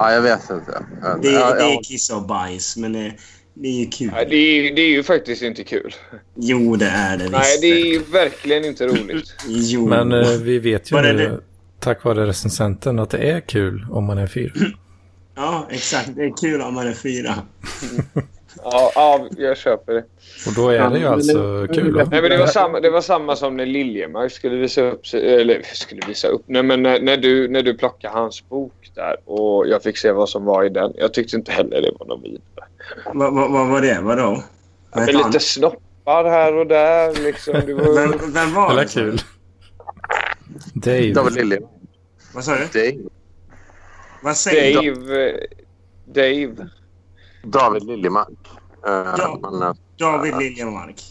Ja, jag vet inte. Ja, Det, ja, det är ja. kiss och bajs, men det, det är ju kul. Nej, det, är, det är ju faktiskt inte kul. Jo, det är det visst. Nej, det är ju verkligen inte roligt. Jo. Men eh, vi vet ju nu, det? tack vare recensenten, att det är kul om man är fyra. Ja, exakt. Det är kul om man är fyra. Ja, ja jag köper det. Och då är det ju alltså det- kul. Nej, men det, var samma, det var samma som när Liljemark skulle visa upp Eller skulle visa upp. Nej, men när, när, du, när du plockade hans bok där och jag fick se vad som var i den. Jag tyckte inte heller det var någon vidare. Vad va, vad var det? Vadå? Vad Men lite snoppar här och där liksom. Det var... Vem, vem var det? kul. Dave. David Liljemark. Vad sa du? Dave. Vad säger? Dave... eh, Dave. David Liljemark. Eh, Ja. men, eh, David Liljemark.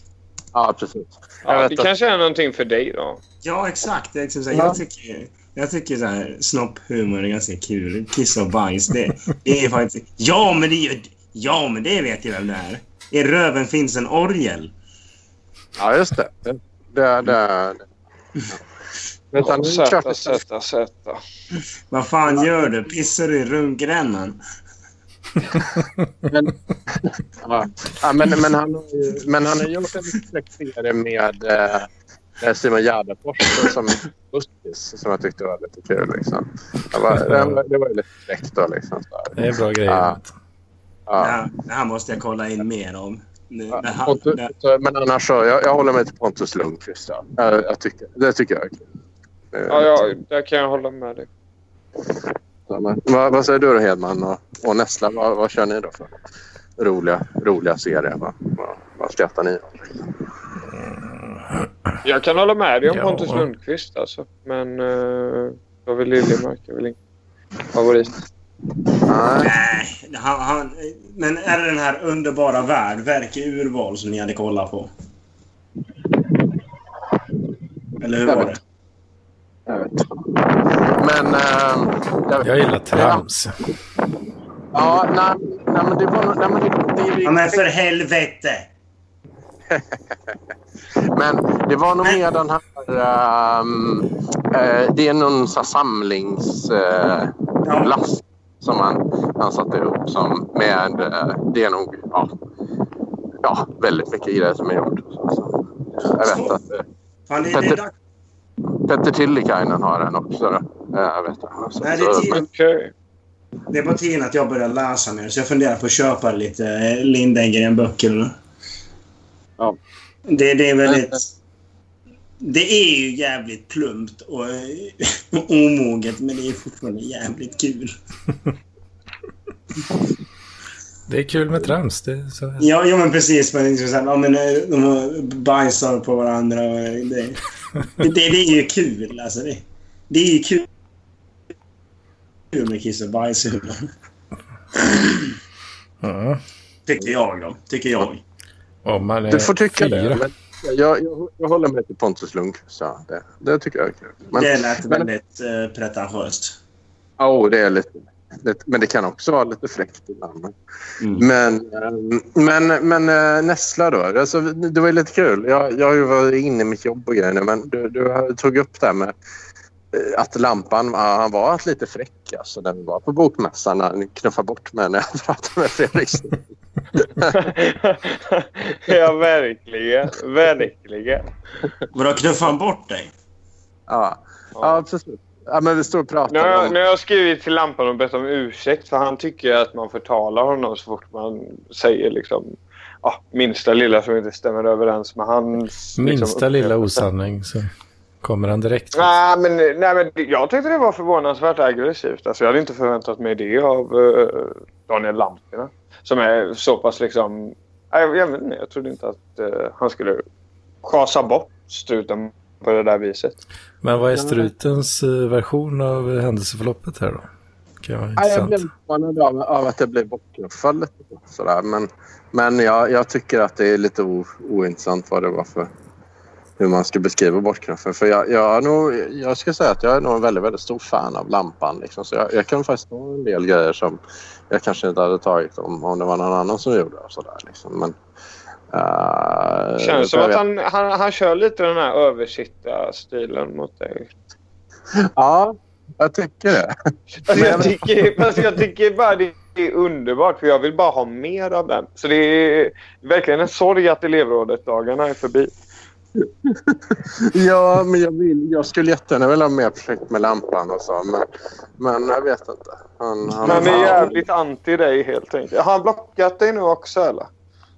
ja, precis. Ja, det att- kanske är någonting för dig då. Ja, exakt. Det är liksom så här, Ja. Jag tycker, jag tycker så här, snopphumor är ganska kul. Kiss och bajs. Det, det är faktiskt... Ja, men det. Ja, men det vet jag vem det är. I röven finns en orgel. Ja, just det. Det, det, klart Sätta, att- sätta, sätta. Vad fan gör du? Pissar du i runkrännan? Men, ja. Men, men, han, har ju- men han har gjort en serie med eh, Simon Gärdenfors som buskis som jag tyckte var lite kul. Liksom. Det, var, det, var, det var ju lite fräckt då. Liksom, så Det är bra grejer. Ja. Ja. Det, här, det här måste jag kolla in mer om. Ja, Pontus, så- men annars så, jag, jag håller mig till Pontus Lundqvist. Ja. Jag, jag tycker, det tycker jag är kul. Ja, ja, där kan jag hålla med dig. Men, vad, vad säger du då Hedman och, och Nessla? Vad, vad kör ni då för roliga, roliga serier? Vad, vad, vad skrattar ni åt? Jag kan hålla med dig om Ja. Pontus Lundqvist alltså. Men uh, David Liljemark är väl ingen favorit. Nej. han, han, men är det den här underbara värld, verk i urval, som ni hade kollat på? Eller hur Jag var det? Jag vet. Men... Eh, jag, Jag gillar trams. Ja, nej, nej, men det var nog... Nej, men det, det, Ja, men för helvete! Men det var nog mer den här... ehm, eh, det är någon så här samlings... Uh, som han, han satte upp som med... eh, det är nog ja, ja, väldigt mycket grejer som är gjort. Så, så. Jag vet att eh, Fan, det, det är dags. Petter Tillikainen har den också. Då. Eh, jag vet. Så, Nej, det är tiden. Det är på tiden att jag börjar läsa mer, så jag funderar på att köpa lite eh, Lindegren-böcker. Ja. Det, det är väldigt... Det är ju jävligt plumpt och eh, omoget, men det är fortfarande jävligt kul. Det är kul med trams. Det så... Ja, ja men precis. Men, liksom så här, ja, men, de bajsar på varandra. Och det, det, det är ju kul. Alltså, det, det är ju kul kul med kiss och. Ja. Tycker jag då. Tycker jag. Om man är Du får tycka fyra. det. Men jag, jag, jag håller mig till Pontus Lundqvist. Ja, det, det tycker jag är kul. Men, det lät men- väldigt eh, pretentiöst. Ja, oh, det är lite... Men det kan också vara lite fräckt ibland. Men, Mm. men, eh, men, men eh, Nessla då? Alltså, det var ju lite kul. Jag, jag har ju varit inne i mitt jobb och grejer nu, men du, du tog upp det här med eh, att lampan han var lite fräck alltså, när vi var på bokmässan när han knuffade bort mig när jag pratade med Fredrik. ja, verkligen. Verkligen. Vadå, knuffade han bort dig? ja. ja, precis. Ja, men vi står och Nu har, pratar jag, om... nu har jag skrivit till Lampan och bett om ursäkt för han tycker att man förtalar honom så fort man säger liksom ja, minsta lilla som inte stämmer överens med hans... Minsta liksom, lilla osanning så kommer han direkt. Nej men, nej, men jag tyckte det var förvånansvärt aggressivt. Alltså, jag hade inte förväntat mig det av uh, Daniel Lampinen. Som är så pass liksom... Jag, jag, vet inte, jag trodde inte att eh, han skulle schasa bort struten på det där viset. Men vad är strutens eh, version av händelseförloppet här då? Kan vara Ja, jag blev förvånad av, av att det blev bortknuffad lite. Sådär. Men, men jag, jag tycker att det är lite o, ointressant vad det var för hur man ska beskriva bortknuffen. För jag, jag, är nog, jag ska säga att jag är nog en väldigt, väldigt stor fan av lampan. Liksom. Så jag, jag kan faktiskt ta en del grejer som jag kanske inte hade tagit om, om det var någon annan som gjorde. Och sådär, liksom. Men, uh, Känns som att han, han, han kör lite den här översitta-stilen mot dig. Ja, jag tycker det. Alltså, jag, tycker, alltså, jag tycker bara det är underbart för jag vill bara ha mer av den. Så det är verkligen en sorg att elevrådet-dagarna är förbi. Ja, men jag, vill, jag skulle jättegärna vilja ha mer projekt med lampan och så. Men, men jag vet inte. Han, han, Han är jävligt anti dig helt enkelt. Har han blockat dig nu också eller?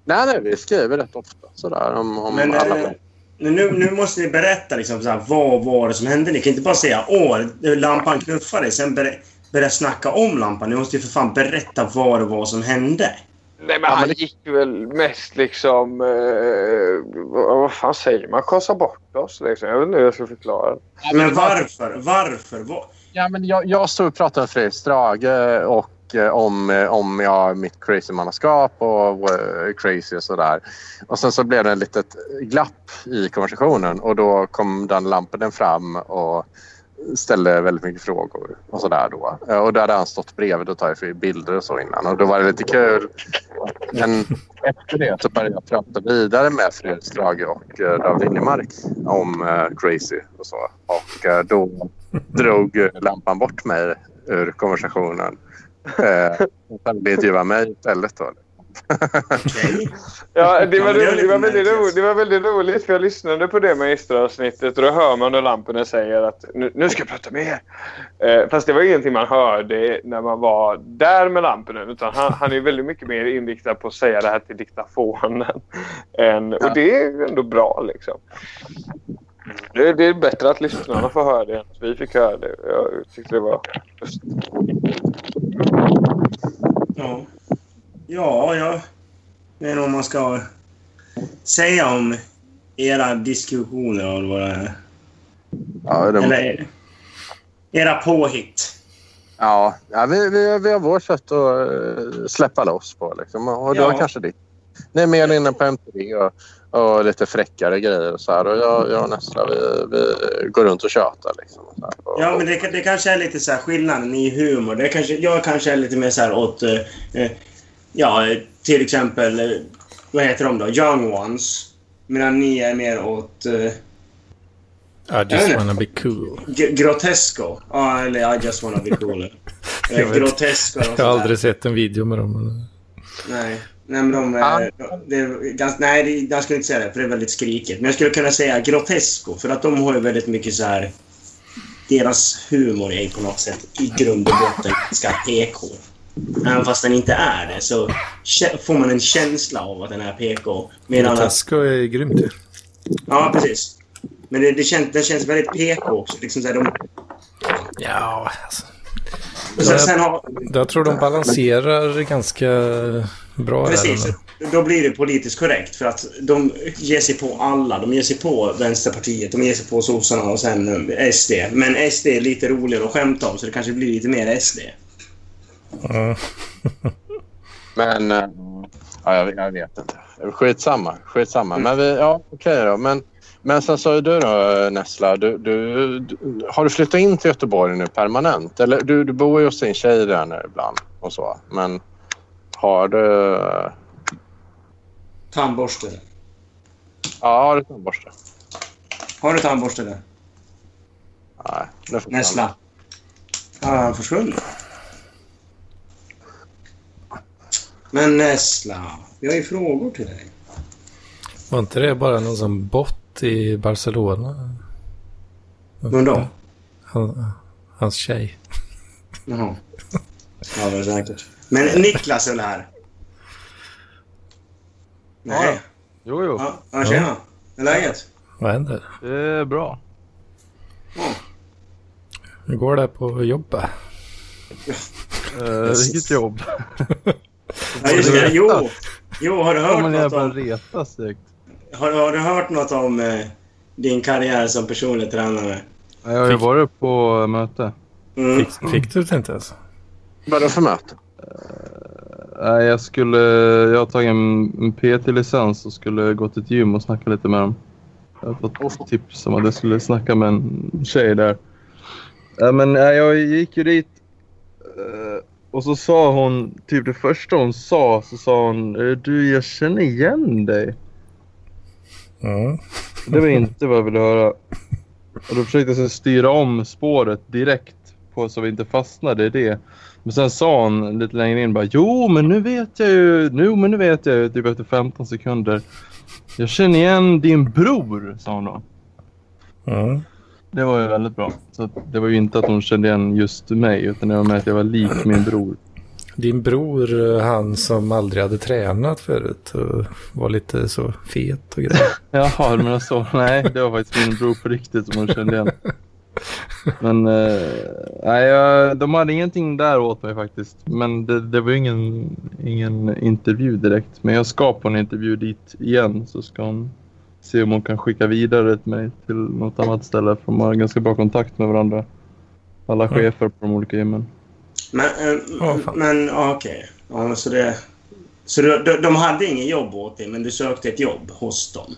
Nej, nej, vi skriver rätt ofta sådär om, om Men alla eh, nu, nu måste ni berätta liksom, så här, vad var det som hände. Ni kan inte bara säga åh, lampan knuffade sen börja, börja snacka om lampan. Ni måste ju för fan berätta vad det var som hände. Nej men han gick väl mest liksom... Eh, vad fan säger man? Kasa bort oss liksom. Jag vet inte hur jag ska förklara. Men varför? Varför? Vad? Ja, men jag, jag stod och pratade med Fredrik Strage och eh, Eh, om, eh, om ja, mitt crazy-mannaskap och eh, crazy och sådär. Och sen så blev det ett litet glapp i konversationen och då kom den lampan fram och ställde väldigt mycket frågor och sådär då. Och då hade han stått bredvid och tagit bilder och så innan och då var det lite kul. Men efter det så började jag prata vidare med Fredrik Strage och David Liljemark om crazy och så. Och då drog lampan bort mig ur konversationen. Eh, sen intervjuade mig istället. Då. Okej. Ja, det var, roligt, det, var väldigt roligt, det var väldigt roligt för jag lyssnade på det magistravsnittet och då hör man när lamporna säger att nu, nu ska jag prata med er. Eh, fast det var ingenting man hörde när man var där med lamporna utan han, han är väldigt mycket mer inriktad på att säga det här till diktafonen. Än, och det är ändå bra liksom. Det, det är bättre att lyssnarna får höra det än att vi fick höra det. Jag tyckte det var just Ja. Ja, jag vet inte om man ska säga om era diskussioner och vad det är. Ja, det, Eller era påhitt. ja, ja vi, vi, vi har vårt sätt att eh, släppa loss på. Liksom. Och du Ja. har kanske ditt. Ni är mer inne på MP3 och, och lite fräckare grejer. Och så här. Och jag, jag och Nessla vi, vi går runt och tjatar. Liksom, och så här. Och, Ja, men det, det kanske är lite så här skillnaden i humor. Det kanske, jag kanske är lite mer så här åt... eh, ja, till exempel... Eh, vad heter de då? Young Ones. Medan ni är mer åt... Eh, I just wanna be cool. g- grotesco. Ja, eller I just wanna be cool. Jag grotesco och Jag har aldrig sett en video med dem. Nej. Nej, men de. Det är ganska, nej, det, jag skulle inte säga det, för det är väldigt skrikigt. Men jag skulle kunna säga grotesco, för att de har ju väldigt mycket så här... Deras humor är på något sätt i grund och botten ganska PK. Även fast den inte är det så får man en känsla av att den är PK. Medan att, Grotesco är grymt ju. ja, precis. Men det, det känns, den känns väldigt PK också. Liksom så här, de, Ja, alltså. sen, sen har, Jag tror de balanserar ganska bra Precis. Då blir det politiskt korrekt för att de ger sig på alla. De ger sig på Vänsterpartiet, de ger sig på sossarna och sen eh, SD. Men SD är lite roligare att skämta om så det kanske blir lite mer SD. Ja. Men eh, ja, jag, jag vet inte. Skitsamma. Skitsamma. Men vi, ja, okej då. Men, men sen sa ju du då Nessla, du, du, du, har du flyttat in till Göteborg nu permanent? Eller du, du bor ju hos din tjej där nu ibland och så. Men har du... Tandborste. Ja, har du tandborste? Har du tandborste där? Nej. det Nessla? Har han försvunnit? Men Nessla, vi har ju frågor till dig. Var inte det bara någon som bott i Barcelona? Men då? Han, hans tjej. Jaha. Ja, det är säkert. Men Niklas är väl här? Nej. Jo, jo. Ja, ja tjena. Hur är läget? Vad händer? Det är bra. Hur går det på jobbet? Uh, vilket jobb. Ja, just det. Jo. Jo, har du hört man något om... retas. Har, har du hört något om eh, din karriär som personlig tränare? Jag har ju varit på möte. Mm. Fick, fick du det inte ens? Vad är det för möte? Nej, jag skulle... Jag har tagit en, en PT-licens och skulle gå till ett gym och snacka lite med dem. Jag har fått tips om att jag skulle snacka med en tjej där. Ja, men nej, jag gick ju dit eh, och så sa hon, typ det första hon sa, så sa hon "Eh, du jag känner igen dig. Mm. Det var inte vad jag ville höra. Och då försökte jag styra om spåret direkt på så vi inte fastnade i det. Men sen sa hon lite längre in bara Jo men nu vet jag ju, nu, men nu vet jag ju typ efter 15 sekunder. Jag känner igen din bror sa hon då. Mm. Det var ju väldigt bra. Så det var ju inte att hon kände igen just mig utan det var med att jag var lik min bror. Din bror, han som aldrig hade tränat förut och var lite så fet och grejer. Jaha, du menar så? Nej, det var faktiskt min bror på riktigt som hon kände igen. Men eh, nej, jag, de hade ingenting där åt mig faktiskt. Men det, det var ju ingen, ingen intervju direkt. Men jag ska på en intervju dit igen så ska hon se om hon kan skicka vidare till mig till något annat ställe. För de har ganska bra kontakt med varandra. Alla chefer på de olika gymmen. Men, eh, Ja, fan. men ja, okej. Ja, men så det... Så du, de, de hade ingen jobb åt dig, men du sökte ett jobb hos dem?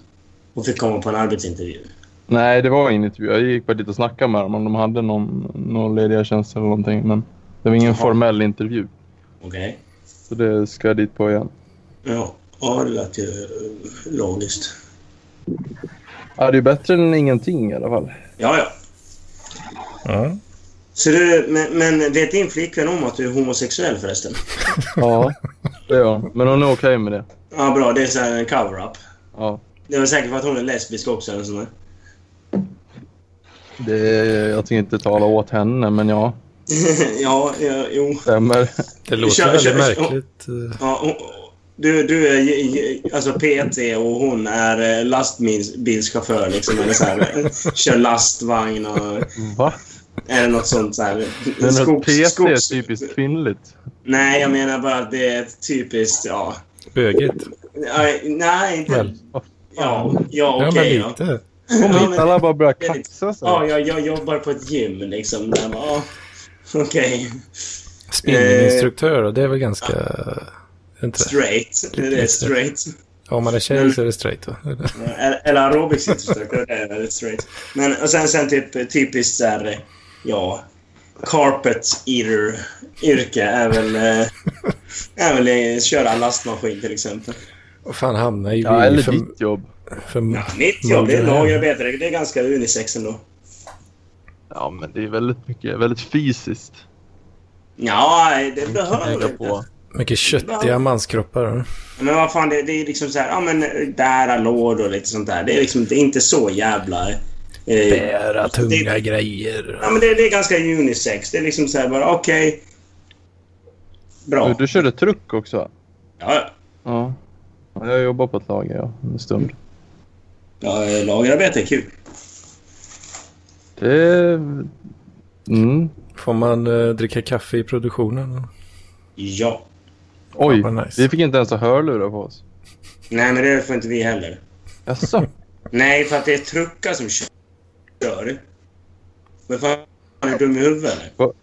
Och fick komma på en arbetsintervju? Nej, det var ingen intervju. Jag gick bara dit och snackade med dem om de hade någon, någon lediga tjänster eller någonting. Men det var ingen Jaha. formell intervju. Okej. Så det ska jag dit på igen. Ja. ja, det lät ju eh, logiskt. Ja, det är bättre än ingenting i alla fall. Ja, ja. Ja. Så du, men, men vet din flickvän om att du är homosexuell förresten? Ja, det gör hon. Men hon är okej med det. Ja, bra. Det är så här en cover-up. Ja. Det var säkert för att hon är lesbisk också eller sånt där. Det, jag tänker inte tala åt henne, men ja. ja, ja, jo. Stämmer. Det låter Kör- väldigt kör- märkligt. Ja, hon, du, du är alltså PT och hon är eh, lastbilschaufför liksom. Eller så här, kör lastvagn och... Va? Är det något sånt så här... Men skogs- PT är skogs- typiskt kvinnligt. Nej, jag menar bara att det är typiskt... Ja. Bögigt. Nej, nej inte... Väl. Ja, Ja, okej. ja. Lite. Kom hit, men- alla bara börjar lite- kaxa sig. Ja, jag, jag jobbar på ett gym liksom. Där, ja, Okej. Spinninginstruktör, och det är väl ganska... Inte det? Straight. Det är Lite. straight. Om man är tjej så är det straight va? Eller, eller aerobicsinstruktör, det är väldigt straight. Men och sen, sen typ typiskt så här, ja, carpet eater yrke är väl, eh, är väl köra lastmaskin till exempel. Och fan hamna i Ja, eller för, ditt jobb. För, Mitt jobb, det är lagerarbetare. Det är ganska unisex ändå. Ja, men det är väldigt mycket, väldigt fysiskt. Ja, det behöver inte. på. mycket köttiga manskroppar. Men vad fan, det, det är liksom så här, ja men där lådor och lite sånt där. Det är liksom det är inte så jävla... Eh, Bära tunga det, grejer. Ja men det, det är ganska unisex. Det är liksom så här bara, okej. Bra. Du, du körde truck också? Ja, Ja. ja. Jag jobbar på ett lager, ja. En stund. Ja, lagerarbete är kul. Det... Mm. Får man eh, dricka kaffe i produktionen? Ja. Oj, vad nice. vi fick inte ens ha hörlurar på oss. Nej, men det får inte vi heller. Jaså? Nej, för att det är truckar som kör. Men fan, är du dum i huvudet eller?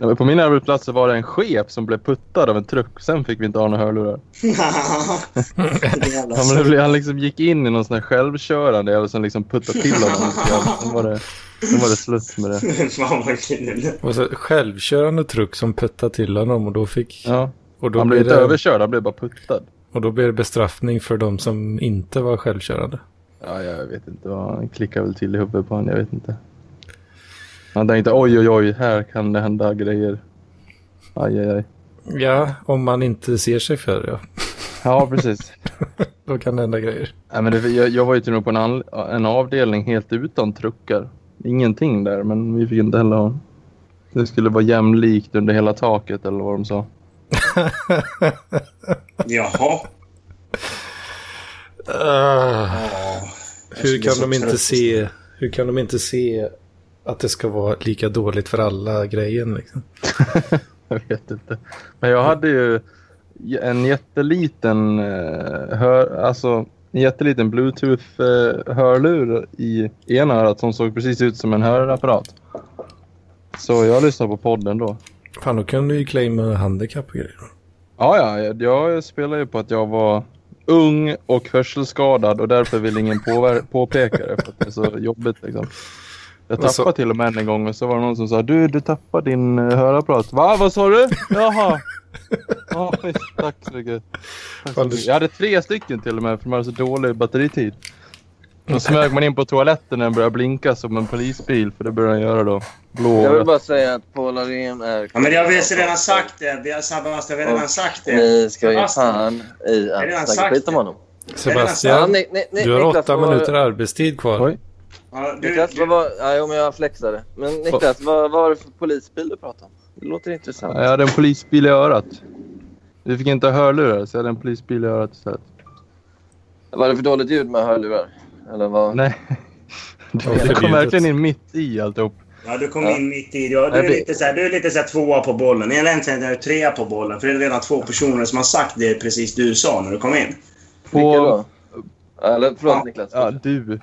Ja, på min arbetsplats så var det en chef som blev puttad av en truck. Sen fick vi inte ha några hörlurar. Han, blev, han liksom gick in i någon sån här självkörande och sen liksom puttade till honom. Sen var det, sen var det slut med det. Fan vad kul. Och så självkörande truck som puttade till honom och då fick... Ja. Och då Han blev inte det, överkörd, han blev bara puttad. Och då blir det bestraffning för de som inte var självkörande. Ja, jag vet inte. Han klickade väl till i huvudet på honom. Jag vet inte. Han tänkte oj, oj, oj, här kan det hända grejer. Aj, aj, aj. Ja, om man inte ser sig för ja. Ja, precis. Då kan det hända grejer. Nej, men det, jag, jag var ju till och med på en, en avdelning helt utan truckar. Ingenting där, men vi fick inte heller ha. Det skulle vara jämlikt under hela taket eller vad de sa. Jaha. Ah, jag hur kan de inte se... Hur kan de inte se att det ska vara lika dåligt för alla grejen liksom? Jag vet inte. Men jag hade ju en jätteliten eh, hör, alltså en jätteliten bluetooth-hörlur i ena örat som såg precis ut som en hörapparat. Så jag lyssnade på podden då. Fan, då kan du ju claima handikapp och grejer. Ja, ja, jag, spelar ju på att jag var ung och hörselskadad och därför vill ingen påpeka det för att det är så jobbigt liksom. Jag Och så- tappade till och med en gång och så var det någon som sa du, du tappade din uh, hörapparat. Va? Vad sa du? Jaha. Ja, visst, tack så mycket. Tack så. Jag hade tre stycken till och med för de hade så dålig batteritid. Då smög man in på toaletten när den började blinka som en polisbil för det började den göra då. Blå. Jag vill bara säga att Paul Arén är... Ja, men jag har redan sagt det. Vi har, Sebastian, vi har redan sagt det. Ni ska Sebastian. fan i att snacka skit om det. honom. Ja, Ja, Sebastian, ni, ni, ni, du har Niklas, åtta minuter arbetstid kvar. Oj. Ja, du, Niklas, du, vad var... Ja, jo, men jag flexade. Men Niklas, vad, vad var det för polisbil du pratade om? Det låter intressant. Jag hade en polisbil i örat. Vi fick inte hörlurar så jag hade en polisbil i örat istället. Var det för dåligt ljud med hörlurar? Eller vad? Nej. Det kom verkligen in mitt i alltihop. ja, du kom Ja. in mitt i. Du, du, är lite så här, du är lite så här tvåa på bollen. Egentligen är du trea på bollen. För det är redan två personer som har sagt det precis du sa när du kom in. Vilka På, då? Eller förlåt Ja. Niklas. ja, du.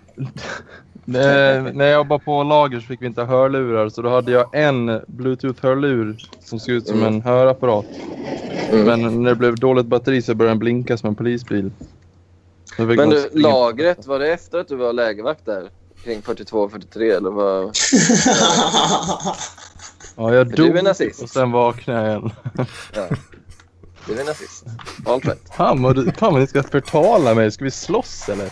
När, jag jobbade på lager så fick vi inte hörlurar så då hade jag en bluetooth-hörlur som såg ut som Mm. en hörapparat. Mm. Men när det blev dåligt batteri så började den blinka som en polisbil. Men du, lagret, var det efter att du var lägervakt där? Kring 42-43 eller vad? Ja, jag dog och sen vaknade jag igen. Ja. Du är nazist. All right. Fan vad ni ska förtala mig. Ska vi slåss eller?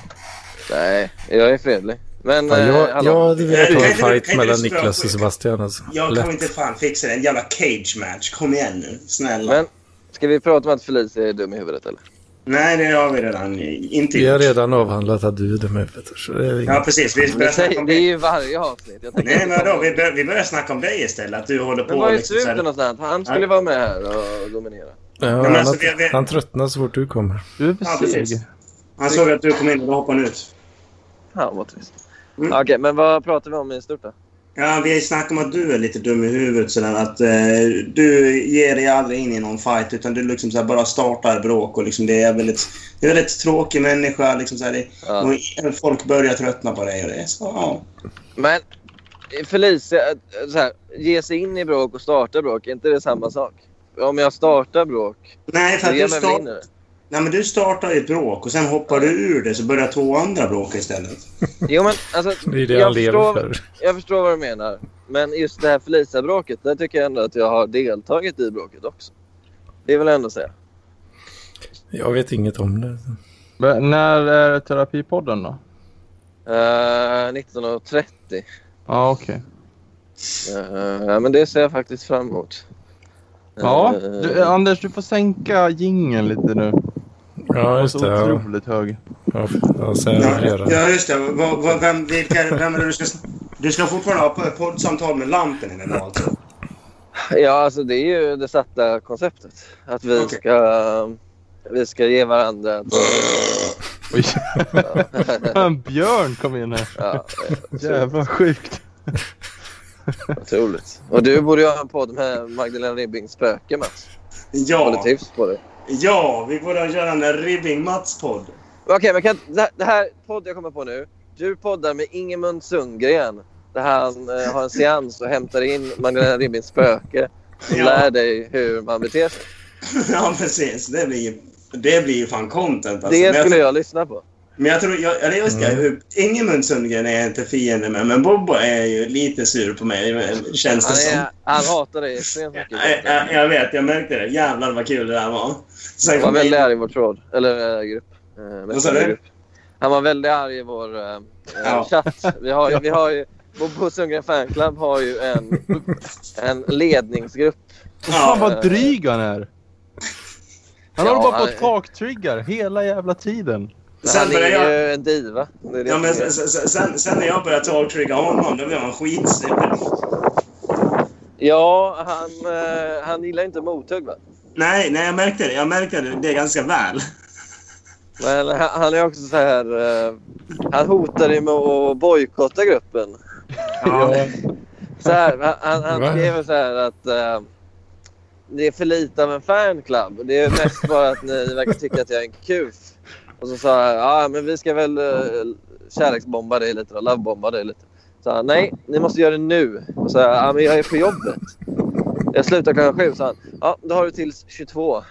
Nej, jag är fredlig. Men... Fan, eh, jag, hallå. jag hade velat Kan ha en fight mellan Niklas och? Sebastian alltså. Jag kan inte fan fixa det. En jävla cage match. Kom igen nu. Snälla. Men ska vi prata om att Felicia är dum i huvudet eller? Nej, det har vi redan inte Vi har redan avhandlat att du är dum i huvudet. Det är. Ja, precis. Vi Det, börjar snacka om det är dig. ju varje avsnitt. Jag Nej, men komma- Vi, bör, vi börjar snacka om dig istället. Att du håller Men på var är liksom Suten någonstans? Han skulle vara med här och dominera. Ja, men han, alltså, vi- vi- han tröttnar så fort du kommer. Du är Ja, precis. Han såg att du kom in och då hoppade han ut. Ja, vad trist. Mm. Okej, men vad pratar vi om i stort då? Ja, vi snackar om att du är lite dum i huvudet. Sådär, att eh, du ger dig aldrig in i någon fight utan du liksom såhär, bara startar bråk. Och liksom, det är väldigt, det är en väldigt tråkig människa. Liksom, såhär, det, Ja. och folk börjar tröttna på dig. Och det så, ja. Men Felicia, eh, så här, ge sig in i bråk och starta bråk, är inte det samma sak? Om jag startar bråk, Nej, för att du, start? Nej, men du startar ju ett bråk och sen hoppar du ur det så börjar två andra bråka istället. Jo, men alltså, Det är det jag, han lever förstår, för. jag förstår vad du menar. Men just det här Felicia-bråket, där tycker jag ändå att jag har deltagit i bråket också. Det vill jag ändå säga. Jag vet inget om det. Men När är terapipodden då? Uh, 19.30. Ja, okej. Uh, ja, men det ser jag faktiskt fram emot. Ja, Eh, du, Anders du får sänka jingeln lite nu. Ja, just Så det. Ja, otroligt hög. ja, ja säg Ja, ja just det. Vad, vem, vilka, vem är det du ska... Du ska fortfarande ha poddsamtal med lampen idag alltså? Ja, alltså det är ju det satta konceptet. Att vi Okej. ska... Vi ska ge varandra... Oj. en björn kom in här. Ja, Jävla sjukt. otroligt. Och du borde ju ha en podd med Magdalena Ribbings spöke, Mats. Har du Ja, tips på det? Ja, vi borde göra en Ribbing-Mats-podd. Okej, men kan, det, det här podd jag kommer på nu. Du poddar med Ingemund Sundgren. Där han eh, har en seans och hämtar in Magdalena Ribbings spöke. Som Ja. lär dig hur man beter sig. Ja, precis. Det blir ju, det blir ju fan content. Alltså. det Men jag, skulle jag lyssna på. Men jag tror... Jag, eller just det, hur- Ingemund Sundgren är jag inte fiende med, men Bobbo är ju lite sur på mig, känns det Han, som. är, han hatar dig extremt mycket. Jag, jag, jag vet, jag märkte det. Jävlar vad kul det där var. Sen Han var väldigt arg i vår tråd. Eller äh, grupp. Eh, Vad sa du? Han var väldigt arg i vår äh, Ja. chatt. Vi har, ju- vi har ju, Bobo Sundgren Fanclub har ju en, en ledningsgrupp. Fan Ja, vad dryg han är. Han Ja, håller bara på att talktriggar hela jävla tiden. Sen han är jag- ju en diva. Det är det ja, men sen, sen, sen, när jag började taltrigga honom, då blev han skitsur. Ja, han, eh, han gillar inte mothugg va? Nej, nej, jag märkte det. Jag märkte det, det ganska väl. Men han, är också så här... eh, han hotade med att bojkotta gruppen. Ja. Så här, han- han, skrev så här att eh, det är för lite av en fanclub. Det är mest bara att ni verkar tycka att jag är en kuf. Och så sa han, ja men vi ska väl uh, kärleksbomba dig lite då, lovebomba dig lite. Så han, nej, ni måste göra det nu. Och så ja men jag är på jobbet. Jag slutar klockan sju, sa han. Ja, då har du till 22.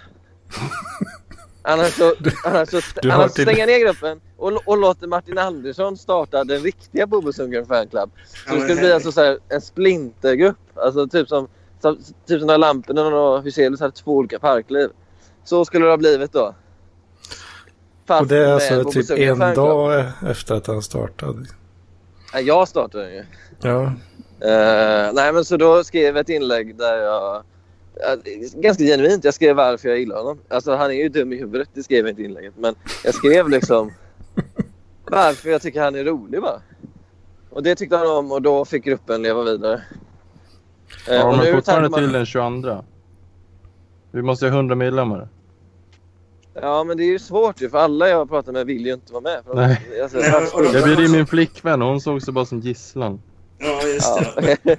Annars så, annars så Du annars till- stänger ner gruppen och, och låter Martin Andersson starta den riktiga Bobo Sundgren fanclub. Så Ja, det skulle bli alltså så här, en splintergrupp. Alltså typ som, som typ som när Lamporna och Hyselius hade två olika parkliv. Så skulle det ha blivit då. Fast Och det är alltså typ en fanclub. dag efter att han startade. Nej, jag startade den ju. Ja, Eh, nej, men så då skrev jag ett inlägg där jag... eh, ganska genuint. Jag skrev varför jag gillar honom. Alltså han är ju dum i huvudet. Det skrev jag inte i inlägget. Men jag skrev liksom varför jag tycker han är rolig bara. Och det tyckte han om och då fick gruppen leva vidare. Eh, Ja, och men nu fortfarande man- till den 22. Vi måste ha 100 medlemmar. Ja, men det är ju svårt ju för alla jag pratar med vill ju inte vara med. Nej. Alltså, Jag bjöd in min flickvän och hon såg sig bara som gisslan. Ja, just Ja. det.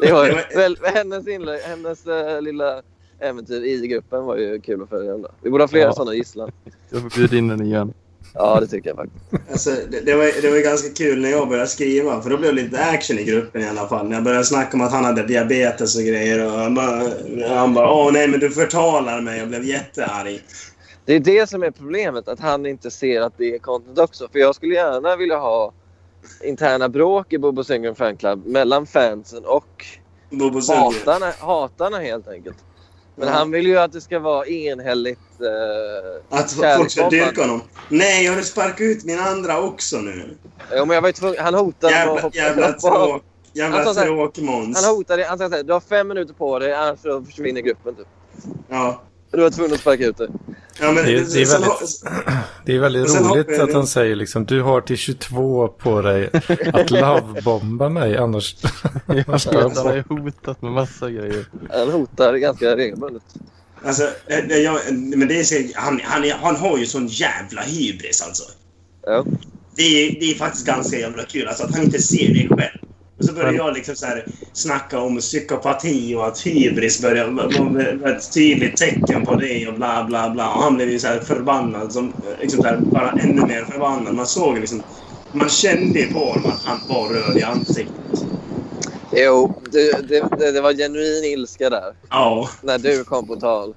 det var väl, hennes, inlägg, hennes eh, lilla äventyr i gruppen var ju kul att följa. ändå. Vi borde ha fler Ja. sådana gisslan. Jag får bjuda in henne igen. Ja, det tycker jag faktiskt. Alltså, det, det, var, det var ganska kul när jag började skriva, för då blev det lite action i gruppen i alla fall. När jag började snacka om att han hade diabetes och grejer. Och han bara, han bara åh nej men du förtalar mig. Jag blev jättearg. Det är det som är problemet, att han inte ser att det är content också. För jag skulle gärna vilja ha interna bråk i Bobo Sundgren fanclub mellan fansen och hatarna, hatarna helt enkelt. Men Ja. han vill ju att det ska vara enhälligt eh, Att folk ska dyrka honom. Nej, jag har sparkat ut min andra också nu. Jo, men jag var ju tvungen, han hotade med att Jävla, hoppa jävla tråk. Jävla Han hotade, han sa såhär, du har fem minuter på dig annars försvinner gruppen typ. Ja. Du var tvungen att sparka ut dig. Ja, men, Det- det är sen- väldigt- det är väldigt roligt hoppar att han säger liksom du har till 22 på dig att lovebomba mig annars. Han har ju hotat med massa grejer. Han hotar ganska regelbundet. Alltså, det, det, jag, men det är, han, han, är- han har ju sån jävla hybris alltså. Ja. Det är, det är faktiskt ganska jävla kul alltså, att han inte ser det själv. Så börjar jag liksom så här snacka om psykopati och att hybris börjar vara ett tydligt tecken på det och bla bla bla. Och han blev ju så här förbannad, som, liksom så här, bara ännu mer förbannad. Man såg liksom, man kände ju på honom att han var röd i ansiktet. Jo, det, det, det, var genuin ilska där. Ja. När du kom på tal.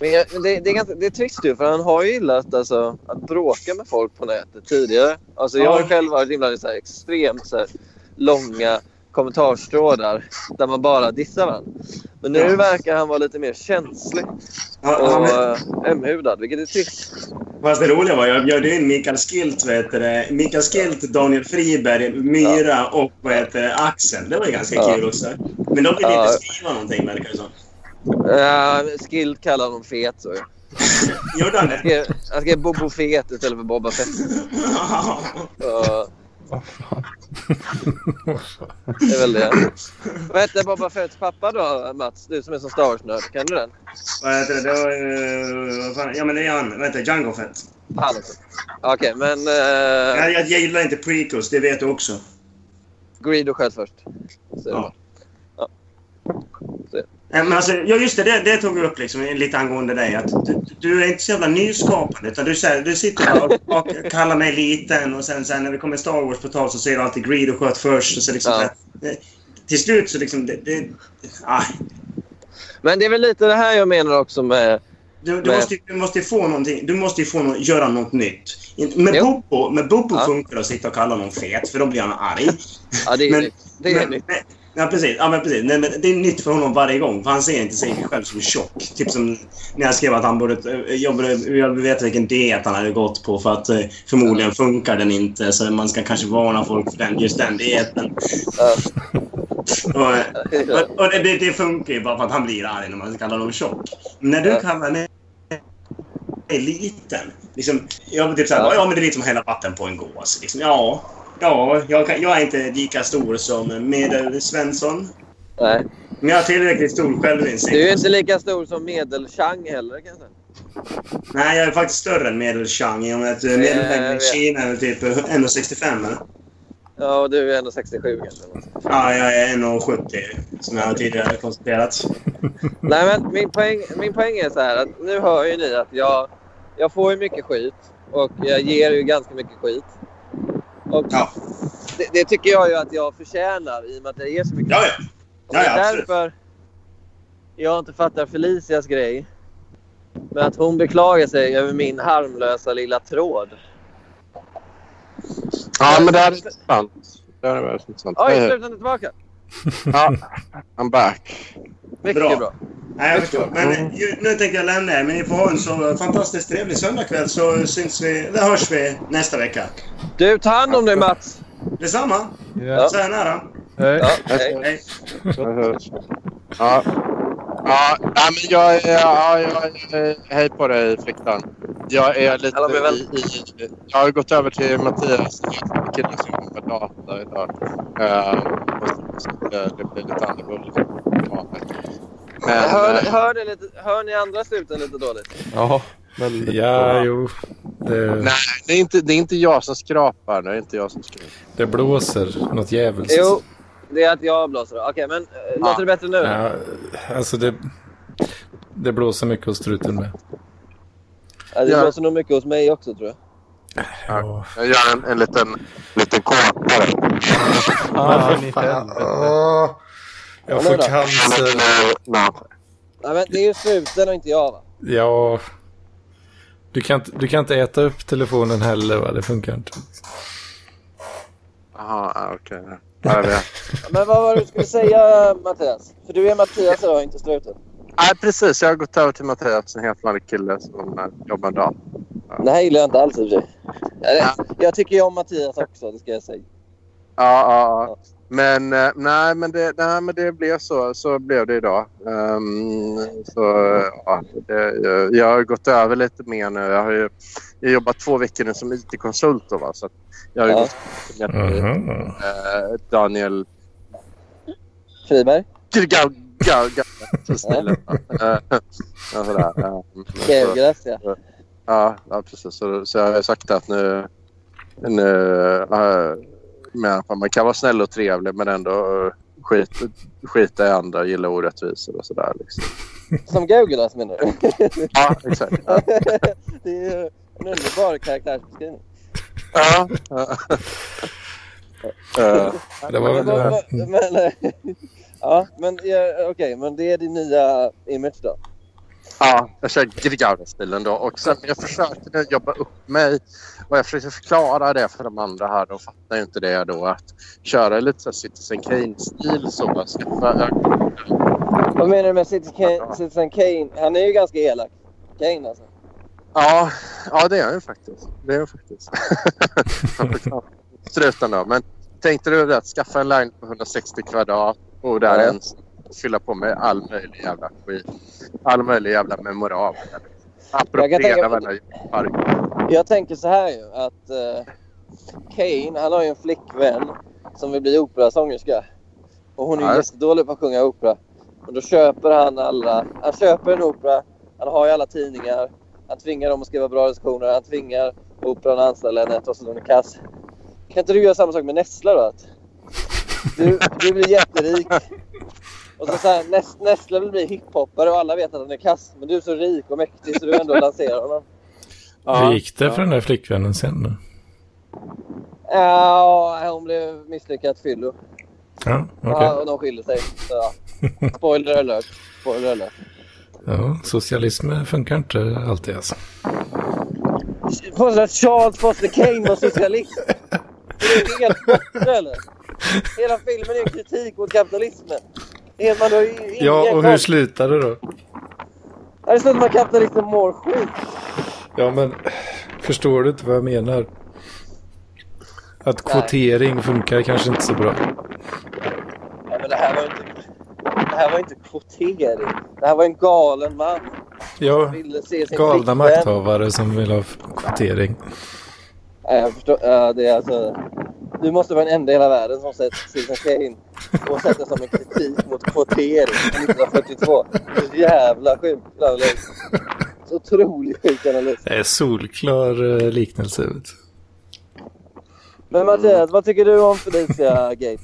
Men jag, det, det, är ganska, det är trist ju, för han har ju gillat alltså, att bråka med folk på nätet tidigare. Alltså, jag har själv varit inblandad i så här extremt så här, långa kommentarstrådar där man bara dissar varandra. Men nu Ja. verkar han vara lite mer känslig Ja, och uh, ömhudad, vilket är trist. Fast det roliga var, jag bjöd in Mikael Skilt, vad heter det? Mikael Skilt, Daniel Friberg, Myra och vad heter det? Axel. Det var ju ganska Ja. kul också. Men de ville Ja. inte skriva någonting verkar det som. Uh, Skill kallar honom fet. Så. Gjorde han det? han skrev Bobo Fet istället för Boba Fett. Så, Vad fan. det är väl det. Vad hette Boba Fetts pappa då, Mats? Du som är som Star Wars-nörd. Kan du den? vad heter det? det var, eh, vad fan? Ja, men det är han. Vad heter? Django Fett. Han. Okej, men... Uh, Jag, jag, jag gillar inte prequels, det vet du också. Greedo sköt först. Så, Ja. ja. Eh, Men alltså, ja just det, det, det tog vi upp liksom, lite angående dig. Att du, du är inte så jävla nyskapande. Utan du, du sitter och, och kallar mig liten och sen, sen när vi kommer Star Wars på tal så säger du alltid Greedo sköt först. Och så liksom, Ja. så till slut så liksom... Det, det, ah, Men det är väl lite det här jag menar också med... du, du, måste, du måste få någonting. Du måste få nå- göra något nytt. Med Jo. Bobo, med Bobo Ja. funkar det att sitta och kalla någon fet för då blir han arg. Ja, det är Men-. Det är men, nytt. Ja, precis. Ja, men precis. Nej, men det är nytt för honom varje gång. För han ser inte sig själv som tjock. Typ som när jag skrev att han borde... Jag, borde, jag vet vilken diet han hade gått på för att eh, förmodligen funkar den inte. Så man ska kanske varna folk för den, just den dieten. Och, och, det, det, funkar ju bara för att han blir arg när man kallar honom tjock. Men när du kallar mig liten. Liksom, jag typ såhär, Ja. ja. men det är lite som att hälla vatten på en gås. Liksom, ja, ja jag, kan, jag är inte lika stor som Medel Svensson. Nej. Men jag har tillräckligt stor självinsikt. Du är inte lika stor som Medelchang heller kan jag säga. Nej, jag är faktiskt större än medelchang i och med att eh, medellängden i vet. Kina är typ 1,65 eller? Ja, och du är ändå 67 kanske. Ja, jag är 1,70 som jag tidigare konstaterat. Nej, men min poäng, min poäng är så här att nu hör ju ni att jag, jag får ju mycket skit och jag ger ju ganska mycket skit. Och Ja, det, det tycker jag ju att jag förtjänar i och med att jag ger så mycket ja, ja. Och ja, det ja är därför jag inte fattar Felicias grej. Men att hon beklagar sig över min harmlösa lilla tråd. Ja, men det här är intressant. Det här är väldigt intressant. Oj, sluta tillbaka! Ja, I'm back. Mycket Bra. bra. Nej, jag förstår. Men ju, nu tänker jag lämna er. Men ni får ha en så fantastiskt trevlig söndagkväll så syns vi, eller hörs vi nästa vecka. Du, ta hand om dig Mats! Detsamma. Ja. Så här nära. Hej. Ja, hej. Hej. Ja. Ja, nej, men jag är... Ja, jag hej på dig, Fliktan. Jag är lite i, i... Jag har gått över till Mattias, killen som jobbar data idag. Uh, så det, det blir lite annorlunda. Men, Jag hör, eh, hör, lite, hör ni andra sluten lite dåligt? Ja, väldigt Ja, bra. jo. Det, nej, det är, inte, det är inte jag som skrapar. Det är inte jag som skrapar. det blåser något. Jo, det är att jag blåser. Okej, men äh, låter det bättre nu? Ja, alltså det, det blåser mycket hos struten med. Ja, det Ja. blåser nog mycket hos mig också tror jag. Ja. Jag gör en, en liten, liten kåpare. Ah, jag får cancer. Nej. Nej, men det är ju struten och inte jag va? Ja. Du kan, inte- du kan inte äta upp telefonen heller va? Det funkar inte. Jaha, ja, okej. Ja. Men vad var det du skulle säga Mattias? För du är Mattias idag, inte struten. Nej, precis. Jag har gått över till Mattias, en helt vanlig kille som eh, jobbar dag. Det här gillar jag inte alls i och för sig. Jag tycker ju om Mattias också, det ska jag säga. Ja, ja, ja. Men, eh, nej, men, det, nej, men det blev så. Så blev det idag. Ehm, så, ja, det, jag- jag har gått över lite mer nu. Jag har ju jag jobbat två veckor nu som IT-konsult. Då, va? Så jag har ju Ja. gått med Mhm. eh, Daniel Friberg? Gau, gau, gau, stilen. Eh, ja, ja. Ja, precis. Så, så jag har sagt att nu... nu äh, men man kan vara snäll och trevlig men ändå skit, skita i andra, gilla orättvisor och sådär. Liksom. Som Gaugulas menar du? Ja, exakt. Ja. det är ju en underbar karaktärsbeskrivning. Ja. ja. Det var Men, väl... men, men, ja, men ja, okej, men det är din nya image då? Ja, jag kör Grigaura-stilen då. Och sen jag försökte nu jobba upp mig och jag försökte förklara det för de andra här. De fattar ju inte det då. Att köra lite så Citizen Kane-stil så. Skaffa, Vad menar du med? Citizen Kane? Han är ju ganska elak. Kane alltså. Ja, ja det är ju faktiskt. Det är han faktiskt. Struten då. Men tänkte du att skaffa en lägenhet på 160 kvadrat och där Ja. ens fylla på med all möjlig jävla skit. All möjlig jävla memorabel. Jag Appropriera varenda park. Jag tänker så här ju att eh, Kane, han har ju en flickvän som vill bli operasångerska. Och hon är ju Ja. jättedålig på att sjunga opera. Och då köper han alla, han köper en opera, han har ju alla tidningar. Han tvingar dem att skriva bra recensioner, han tvingar operan att anställa henne trots att hon är kass. Kan inte du göra samma sak med Nessla då? Att du, du blir jätterik. Och så, så här, Ness, Nessla vill bli hiphoppare och alla vet att han är kass. Men du är så rik och mäktig så du ändå lanserar honom. Hur gick det för den där flickvännen sen då? Ja, hon blev misslyckat fyllo. Ja, okej. Ja, och de skilde sig. Så, ja. Spoiler alert. Spoiler alert. Ja, socialism funkar inte alltid alltså. Påstår att Charles Foster Kane var socialist. Det är helt borta eller? Hela filmen är en kritik mot kapitalismen. Det är man har ju Ja, och hur slutar det då? Ja, Det slutar med att kapitalismen mår skit. Ja, men förstår du inte vad jag menar? Att Nej. kvotering funkar kanske inte så bra. Ja, men det här var inte... Det här var inte kvotering. Det här var en galen man. Ja, galna makthavare som vill ha kvotering. Nej, jag förstår. Ja, det är alltså... Du måste vara den enda i hela världen som sett Citizen Kane och sett det som en kritik mot kvotering 1942. Så jävla sjukt. Löjligt. helt otroligt sjuk analys. Det är solklar eh, liknelse. Du. Men Mattias, vad tycker du om Felicia Gate?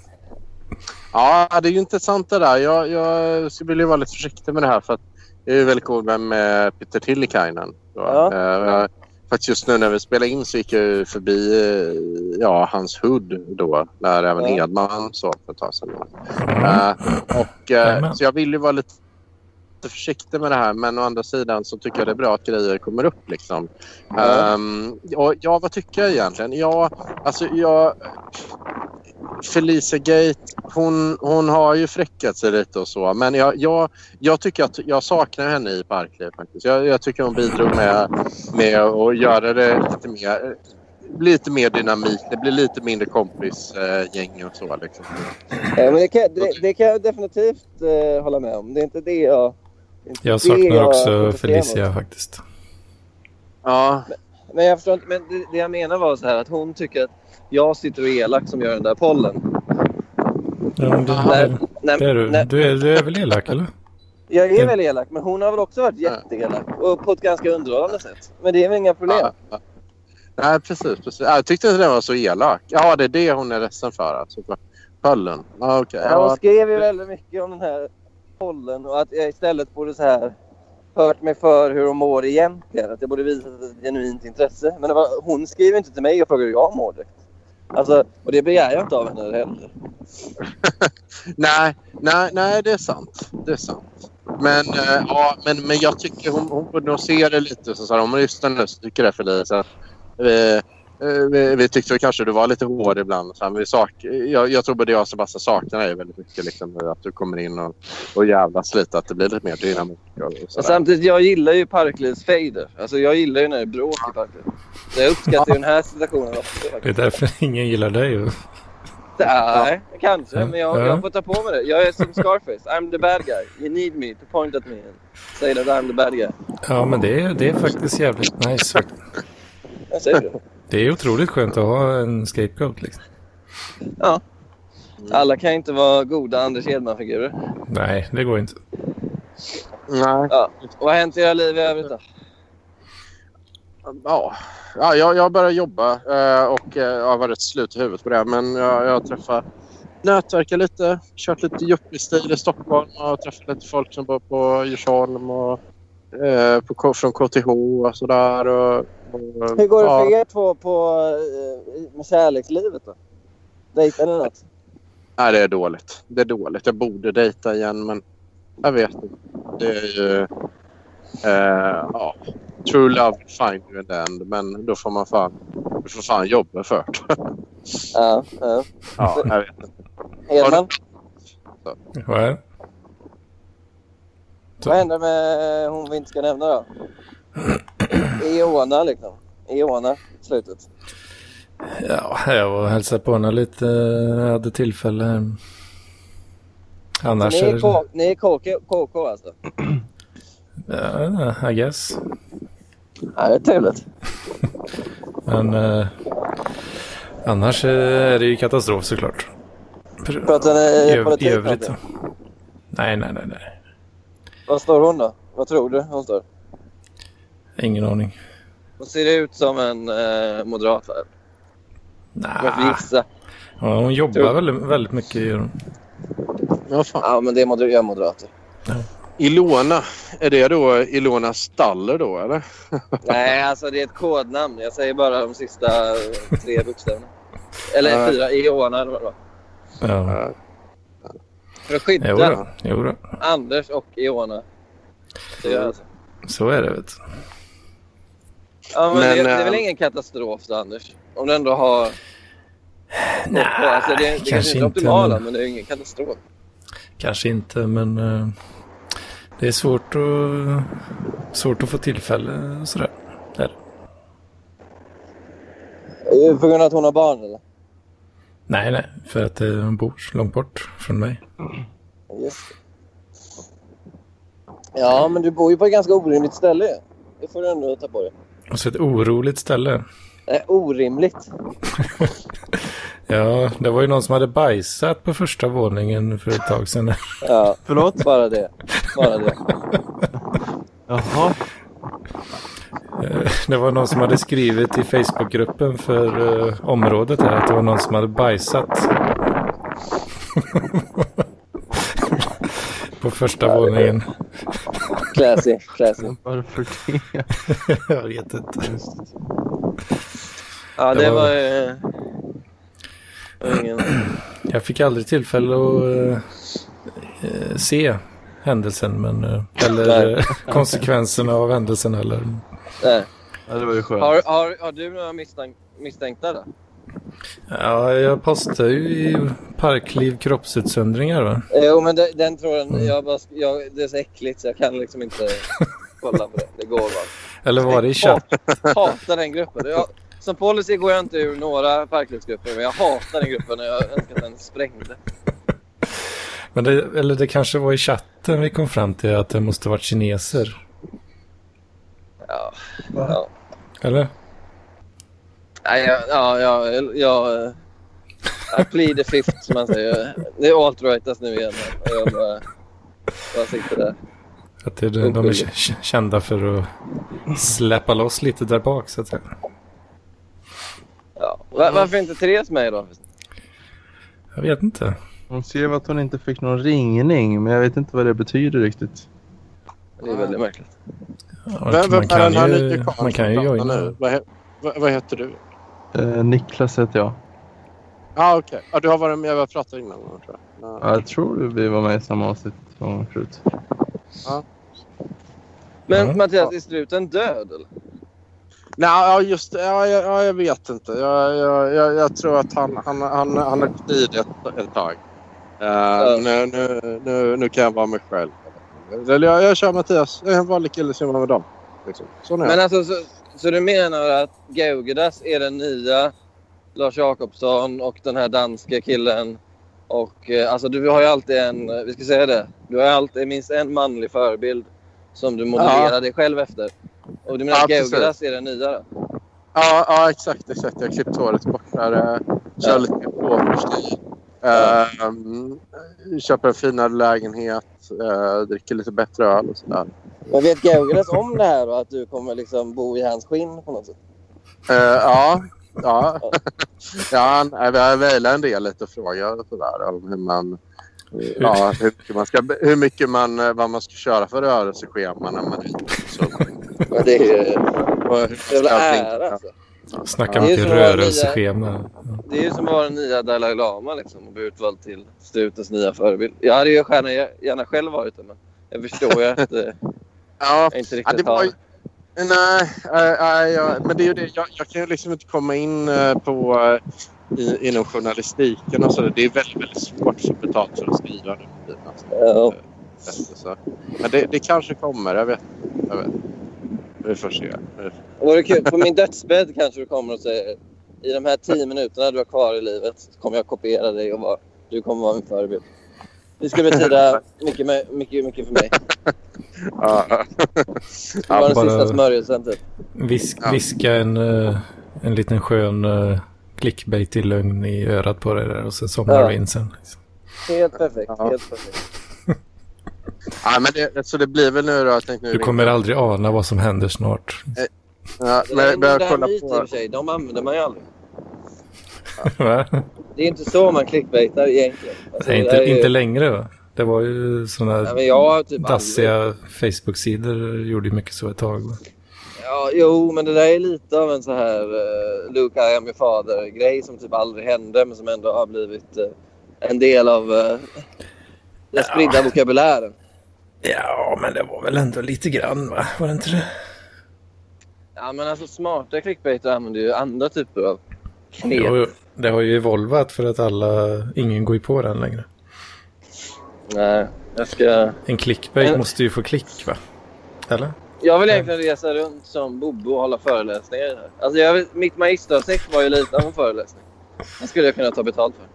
Ja, det är ju intressant det där. Jag, jag skulle vilja vara lite försiktig med det här för att jag är väldigt cool med, med Peter Tillikainen. Ja. Eh, faktiskt just nu när vi spelade in så gick jag förbi eh, ja, hans hood då när även Ja. Edman så för ett tag sedan. Eh, och, Jajamän. så jag vill ju vara lite försiktig med det här men å andra sidan så tycker jag det är bra att grejer kommer upp. Liksom. Ja. Ehm, och, ja, vad tycker jag egentligen? Ja, alltså jag... Felicia Gate, hon, hon har ju fräckat sig lite och så. Men jag, jag, jag tycker att jag saknar henne i Parkliv faktiskt. Jag, jag tycker hon bidrog med, med att göra det lite mer, lite mer dynamik. Det blir lite mindre kompisgäng och så. Liksom. Ja, men det, kan, det, det kan jag definitivt eh, hålla med om. Det är inte det jag... inte Jag saknar jag också Felicia faktiskt. Ja, Men jag förstår inte. Men det, det jag menar var så här att hon tycker att jag sitter och är elak som gör den där pollen. Ja, det, Nej, det, nej, det är du. nej. Du är, du är väl elak eller? Jag är Det- väl elak, men hon har väl också varit jätteelak. Och på ett ganska underhållande sätt. Men det är väl inga problem. ja, ja. Nej, precis. precis. Jag tyckte inte den var så elak. Ja, det är det hon är ledsen för. Alltså. Pöllen. Ja, okej. Ja, hon skrev ju väldigt mycket om den här pollen och att jag istället borde så här hört mig för hur hon mår egentligen. Att jag borde visa ett genuint intresse. Men det var, hon skriver inte till mig och frågar hur jag mår direkt. Alltså, och det begär jag inte av henne heller. Nej, nej, nej, det är sant. Det är sant. Men, äh, ja, men, men jag tycker hon, hon borde nog se det lite. Så, så här, om hon lyssnar nu så tycker jag det för Lisa. Så, äh, vi, vi tyckte kanske du var lite hård ibland. Så vi sak, jag, jag tror både jag och Sebastian saknar dig väldigt mycket. Liksom, att du kommer in och, och jävlas lite. Att det blir lite mer dynamik. Och, samtidigt, jag gillar ju Parklivs fejder. Alltså jag gillar ju när det är bråk i Parkliv. Så jag uppskattar ju den här situationen också. Det är därför ingen gillar dig. ju. Nej, kanske. Ja. Men jag, Ja. jag får ta på mig det. Jag är som Scarface. I'm the bad guy. You need me to point at me and say that I'm the bad guy. Ja, men det är, det är faktiskt jävligt nice. Jag säger det. Det är otroligt skönt att ha en scapegoat. Liksom. Ja. Alla kan inte vara goda Anders Hedman-figurer. Nej, det går inte. Nej. Ja. Vad har hänt i era liv i övrigt då? Ja, ja jag, jag började jobba eh, och eh, jag var rätt slut i huvudet på det. Men jag, jag träffade nätverkat lite, kört lite yuppie-stil i Stockholm och träffat lite folk som bor på Djursholm och eh, på, från KTH och sådär. Och, Hur går det ja, för er två på, eh, med kärlekslivet då? Dejtar ni något? Nej, det är dåligt. Det är dåligt. Jag borde dejta igen men jag vet inte. Det är ju... Eh, ja. True love find you in the end. Men då får man fan, du får fan jobba för det. Ja. ja. ja, jag vet inte. Hedman, Vad är det? vad händer med hon vi inte ska nämna då? Iona liksom. Iona, slutet. Ja, jag var och hälsade på henne lite. Jag hade tillfälle. Så Annars ni är. K- ni är KK, KK alltså? Ja, I guess. Ja, det är trevligt. Men eh, annars eh, är det ju katastrof såklart. Pratar ni I, I politik? övrigt. någonting? Nej, nej, nej, nej. Vad står hon då? Vad tror du hon står? Ingen aning. Hon ser ut som en eh, moderat Nej. gissa. Ja, hon jobbar Tror- väldigt, väldigt mycket. hon. Ja, fan. Ja, men det är moder- moderater. Ilona, är det då Ilona Staller då eller? Nej, alltså det är ett kodnamn. Jag säger bara de sista tre bokstäverna. Eller Ja. fyra. Iona eller vad det var. Ja. För att Jo, skydda då. jo då. Anders och Iona. Så, alltså. Så är det vet du. Ja, men, Men, det, det är väl eh, ingen katastrof då, Anders? Om du ändå har... Nej, alltså, det, det kanske kanske inte är optimala, men- men det är ingen katastrof. Kanske inte, men eh, det är svårt att, svårt att få tillfälle och sådär. Det är det. Eh, På grund av att hon har barn eller? Nej, nej, för att eh, hon bor långt bort från mig. Just det. Ja, men du bor ju på ett ganska orimligt ställe. Det får du ändå ta på dig. Och så ett oroligt ställe. Nej, orimligt. Ja, det var ju någon som hade bajsat på första våningen för ett tag sedan. Ja, Förlåt? bara det. Bara det. Jaha. Det var någon som hade skrivit i Facebookgruppen för uh, området här att det var någon som hade bajsat. På första våningen. Classy, classy. Varför det? Jag vet inte. Ja, Det det var- var var ingen... Jag fick aldrig tillfälle att eh, eh, se händelsen men, eh, eller Nej. eh, konsekvenserna av händelsen heller. Nej. Ja, det var ju skönt. Har, har, har du några misstänk, misstänkta då? Ja, jag postar ju i Parkliv kroppsutsöndringar va? Jo, men det, den tråden, Mm. jag bara, jag, det är så äckligt så jag kan liksom inte kolla på det. Det går bara. Eller var det i chatt? Jag hatar den gruppen. Jag, som policy går jag inte ur några parklivsgrupper, men jag hatar den gruppen och jag önskar att den sprängde. Men det, eller det kanske var i chatten vi kom fram till att det måste varit kineser. Ja. ja. Eller? Nej, jag, ja, ja, jag, jag, I plead the fifth, som man säger. Det är alt-rightas nu igen. Jag bara, bara sitter där. Att det, de är k- kända för att släppa loss lite där bak så att säga. Ja. Va- Varför inte Therese med då? Jag vet inte. Hon skrev att hon inte fick någon ringning, men jag vet inte vad det betyder riktigt. Det är väldigt märkligt. Ja, man, är kan ju, man kan ju joina. vad, vad heter du? Eh, Niklas heter jag. ah, okej. Ja, du har varit med och pratat innan, tror jag. Ja. Ja, jag tror vi var med i samma avsnitt som förut. Men Ja. Mattias, är struten död eller? Nej, ja, just. Ja, jag, ja, jag vet inte. Jag, jag, jag, jag tror att han, han, han, han har gått i det ett, ett tag. Uh, nu, nu, nu, nu kan jag vara mig själv. Eller jag, jag kör Mattias. Jag är en vanlig kille som jag var med dem. Liksom. Men alltså, så, så du menar att Gaugedas är den nya Lars Jakobsson och den här danska killen? Och eh, alltså du har ju alltid en, eh, vi ska säga det, du har alltid minst en manlig förebild som du modellerar Ja. dig själv efter. Och du menar Ja, att. Gaugedas är den nya då? Ja, ja, exakt. exakt. Jag har klippt håret kortare. Kör Ja. lite mer pokerstil. Uh, köper en finare lägenhet. Uh, dricker lite bättre öl och sådär. Men vet Gaugedas om det här och att du kommer liksom bo i hans skinn på något sätt? Uh, ja. Ja, ja han, jag mejlade en del lite frågor och sådär om hur man, ja, hur mycket man ska, hur mycket man, eh, vad man ska köra för rörelseschema när man är så, Ja, det är ju och hur man ska jävla ära alltså. Snacka Det är mycket som att vara rörelseschema. Det är ju som att vara den nya Dalai Lama liksom, och bli utvald till strutens nya förebild. Jag hade ju gärna, gärna själv varit det, men jag förstår ju att eh, Ja, inte ja, riktigt det var ju, nej, nej, nej, ja, men det är ju det. Jag, jag kan ju liksom inte komma in eh, på i, inom journalistiken och så. Det är väldigt, väldigt svårt att få betalt för att skriva nu för tiden, alltså. Ja. Så. Men det, det kanske kommer. Jag vet jag vet. Vi får se. Vore kul. På min dödsbädd kanske du kommer och säger i de här tio minuterna du har kvar i livet kommer jag kopiera dig och vara, du kommer vara min förebild. Det skulle betyda mycket, mycket, mycket för mig. Ja. Det var den bara- sista smörjelsen typ. Visk, Ja. Viska en, eh, en liten skön uh, clickbait i lögn i örat på dig där och sen somnar Ja. du in sen. Liksom. Helt perfekt. Ja. Helt perfekt. Ja, men det, så det blir väl nu då. Jag tänkte nu Du kommer aldrig ana vad som händer snart. Ja, Det är men en börja modern kolla myt i och på... för sig. De använder man ju aldrig. Det är inte så man clickbaitar egentligen. Alltså, Nej, inte, ju- inte längre va? Det var ju sådana har typ aldrig... dassiga Facebook-sidor gjorde ju mycket så ett tag. Va? Ja, jo, men det där är lite av en så här uh, Luke, I am your father-grej som typ aldrig hände men som ändå har blivit eh, en del av uh, den spridda vokabulären. Ja, men det var väl ändå lite grann va? Var det inte det? Ja, men alltså smarta clickbaiter använder ju andra typer av knep. Jo, det har ju evolvat för att alla, ingen går ju på den längre. Nej, jag ska... En clickbait Men- måste ju få klick va? Eller? Jag vill egentligen resa runt som Bobo och hålla föreläsningar. här. Alltså jag vill, mitt magistersex var ju lite av en föreläsning. Den skulle jag kunna ta betalt för.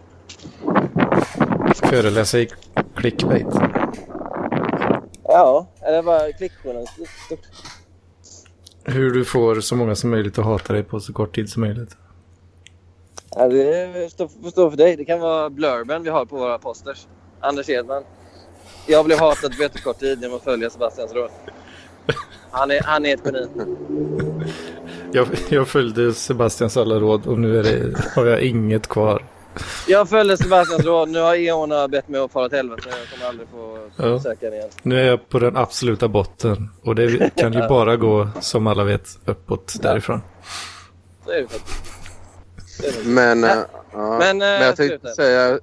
Föreläsa i clickbait. Ja, eller bara klickjournalistik. Hur du får så många som möjligt att hata dig på så kort tid som möjligt. Ja, det får stå för dig. Det kan vara blurben vi har på våra posters. Anders Edman. Jag blev hatad på jättekort tid genom att följa Sebastians råd. Han är, han är ett geni. Jag, jag följde Sebastians alla råd och nu det, har jag inget kvar. Jag följde Sebastians råd. Nu har Eona bett mig att fara åt helvete. Jag kommer aldrig få Ja. söka den igen. Nu är jag på den absoluta botten och det kan ju bara gå, som alla vet, uppåt därifrån. Så är det faktiskt. Men, Ja. äh, ja. Men, men äh, jag tänkte säga...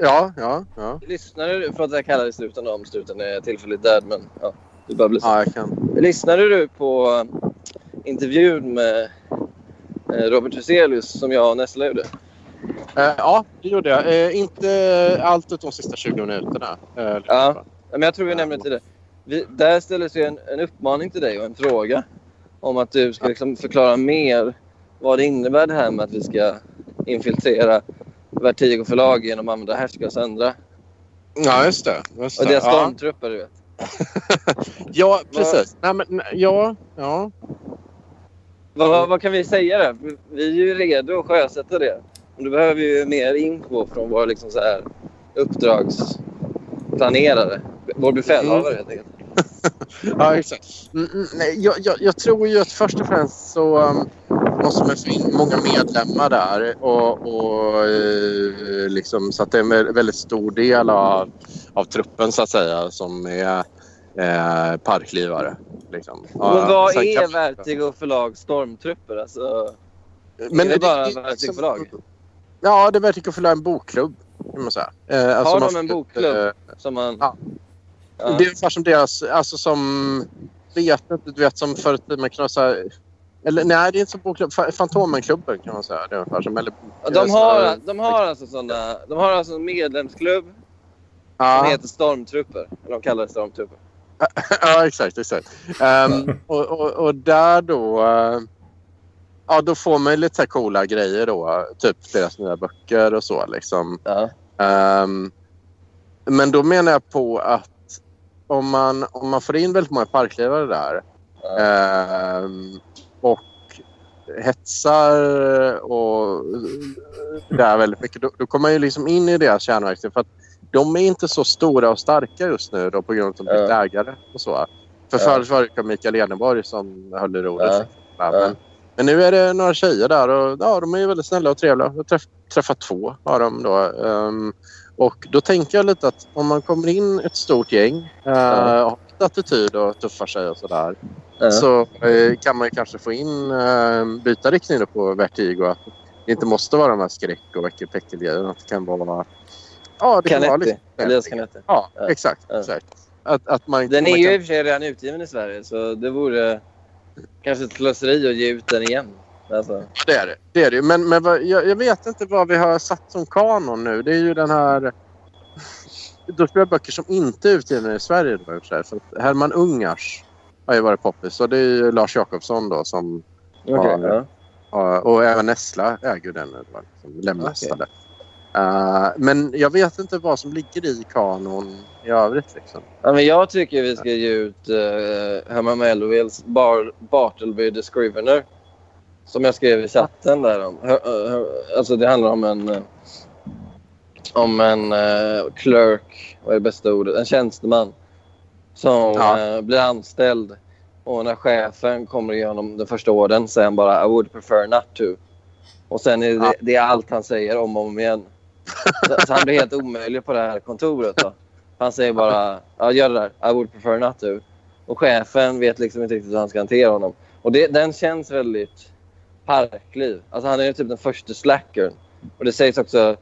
Ja, ja, ja. Lyssnade du, förlåt att jag kallar dig struten om struten är tillfälligt död men ja, det börjar bli. Ja, jag kan. Lyssnade du på eh, intervjun med eh, Robert Huselius som jag och Nessla gjorde? Eh, ja, det gjorde jag. Eh, inte allt utom de sista 20 minuterna. Eh, Ja. Men jag tror vi nämnde till det. Vi, där ställdes ju en, en uppmaning till dig och en fråga om att du ska liksom förklara mer vad det innebär det här med att vi ska infiltrera Vertigo förlag genom att använda och Söndra ja just det. Just och det. deras ja. stormtrupper. Du vet. ja, precis. Nej, men, ja, ja. Vad, vad, kan vi säga där? Vi- är ju redo att sjösätta det. Och då behöver vi ju mer info från våra liksom så här uppdragsplanerare. Vår befälhavare helt enkelt. ja exakt. Mm, mm, nej, jag, jag, jag tror ju att först och främst så um, måste man få in många medlemmar där. Och, och, eh, liksom, så att det är en vä- väldigt stor del av, av truppen så att säga som är eh, parklivare. Liksom. Men vad sen är kan- Vertigo förlags stormtrupper? Alltså, Men är det bara det- Vertigo som- förlag? Ja, det är Vertigo förlag en bokklubb kan man säga. Eh, alltså Har man de en får- bokklubb? eh, Som man... Ja. Ja. Det är ungefär som deras, alltså som, vet inte, du vet som tiden man kunde säga, eller nej det är inte som bokklubb, Fa- Fantomenklubben kan man säga. Det är ungefär som, eller, De har, de har alltså såna, de har alltså en medlemsklubb som ja, heter Stormtrupper. Eller de kallar det Stormtrupper. ja, exakt, exakt. Ehm, och, och, och där då, eh, ja då får man lite så coola grejer då, typ deras nya böcker och så liksom. Ja. Ehm, men då menar jag på att om man, om man får in väldigt många parklivare där Ja. ehm, och hetsar och där väldigt mycket, då, då kommer man ju liksom in i deras kärnverksamhet. För att de är inte så stora och starka just nu då, på grund av att de bytt Ja. ägare och så. För Ja. förut var det Mikael Edenborg som höll i rodret. Ja. Men, men nu är det några tjejer där och ja, de är ju väldigt snälla och trevliga. Jag träff, träffat två av dem då. Ehm, och då tänker jag lite att om man kommer in ett stort gäng, uh, attityd och tuffar sig och sådär. Ja. Så eh, kan man kanske få in, uh, byta riktning på Vertigo. Att det inte måste vara de här skräck och äckelpäckelgrejerna. Att det kan vara... Ja, det kan vara lite... Elias Canetti. Ja, Ja. exakt. Ja. exakt. Att, att man, Den man är ju kan- i och för sig redan utgiven i Sverige så det vore kanske ett slöseri att ge ut den igen. Alltså. Det är det. det, är det. Men, men jag, jag vet inte vad vi har satt som kanon nu. Det är ju den här... Då vi ha böcker som inte är utgivna i Sverige. Då, för att Herman Ungars har ju varit poppis. Och det är ju Lars Jakobsson då som... Okej, Ja. ja. Och även Nessla äger den. nu, va, Som lemlästade. Uh, men jag vet inte vad som ligger i kanon i övrigt. Liksom. Ja, men jag tycker vi ska ge ut uh, Herman Melvilles Bar Bartleby the Scrivener. Som jag skrev i chatten där. Om. Hör- hör- Alltså det handlar om en... eh, om en uh, clerk, vad är det bästa ordet? En tjänsteman. Som Ja. eh, blir anställd. Och när chefen kommer igenom den första orden säger han bara I would prefer not to. Och sen är det, Ja. det är allt han säger om och om igen. Så, så han blir helt omöjlig på det här kontoret. Då. Han säger bara ja, gör det där. I would prefer not to. Och chefen vet liksom inte riktigt hur han ska hantera honom. Och det, den känns väldigt parkliv. Alltså han är ju typ den första slackern. Och det sägs också...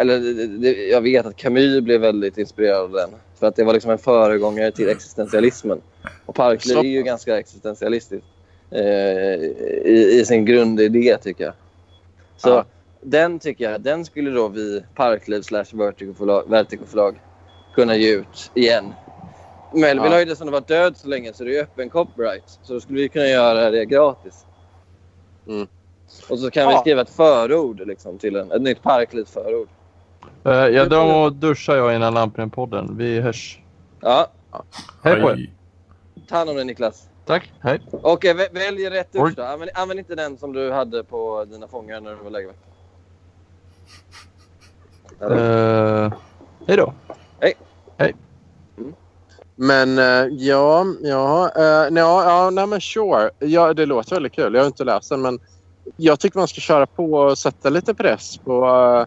Eller det, jag vet att Camus blev väldigt inspirerad av den. För att det var liksom en föregångare till existentialismen. Och Parkliv är ju ganska existentialistiskt. Eh, i, I sin grundidé tycker jag. Så Ja. den tycker jag, den skulle då vi Parkliv slash Vertigo förlag, kunna ge ut igen. Melville Ja. har ju dessutom varit död så länge så det är ju öppen copyright. Så då skulle vi kunna göra det gratis. Mm. Och så kan vi Ja. skriva ett förord liksom, till en, ett nytt Parkliv-förord. Eh, jag drar och duschar jag innan Lampen-podden. Vi hörs. Ja, Hej på er. Ta hand om dig Niklas. Tack. Hej. Eh, vä- välj rätt dusch då. Använd, använd inte den som du hade på dina fångar när du var lägervakt. Uh, hej då. Men Men eh, ja, ja, uh, ja, ja, nej men sure. Ja, det låter väldigt kul. Jag har inte läst den men jag tycker man ska köra på och sätta lite press på uh,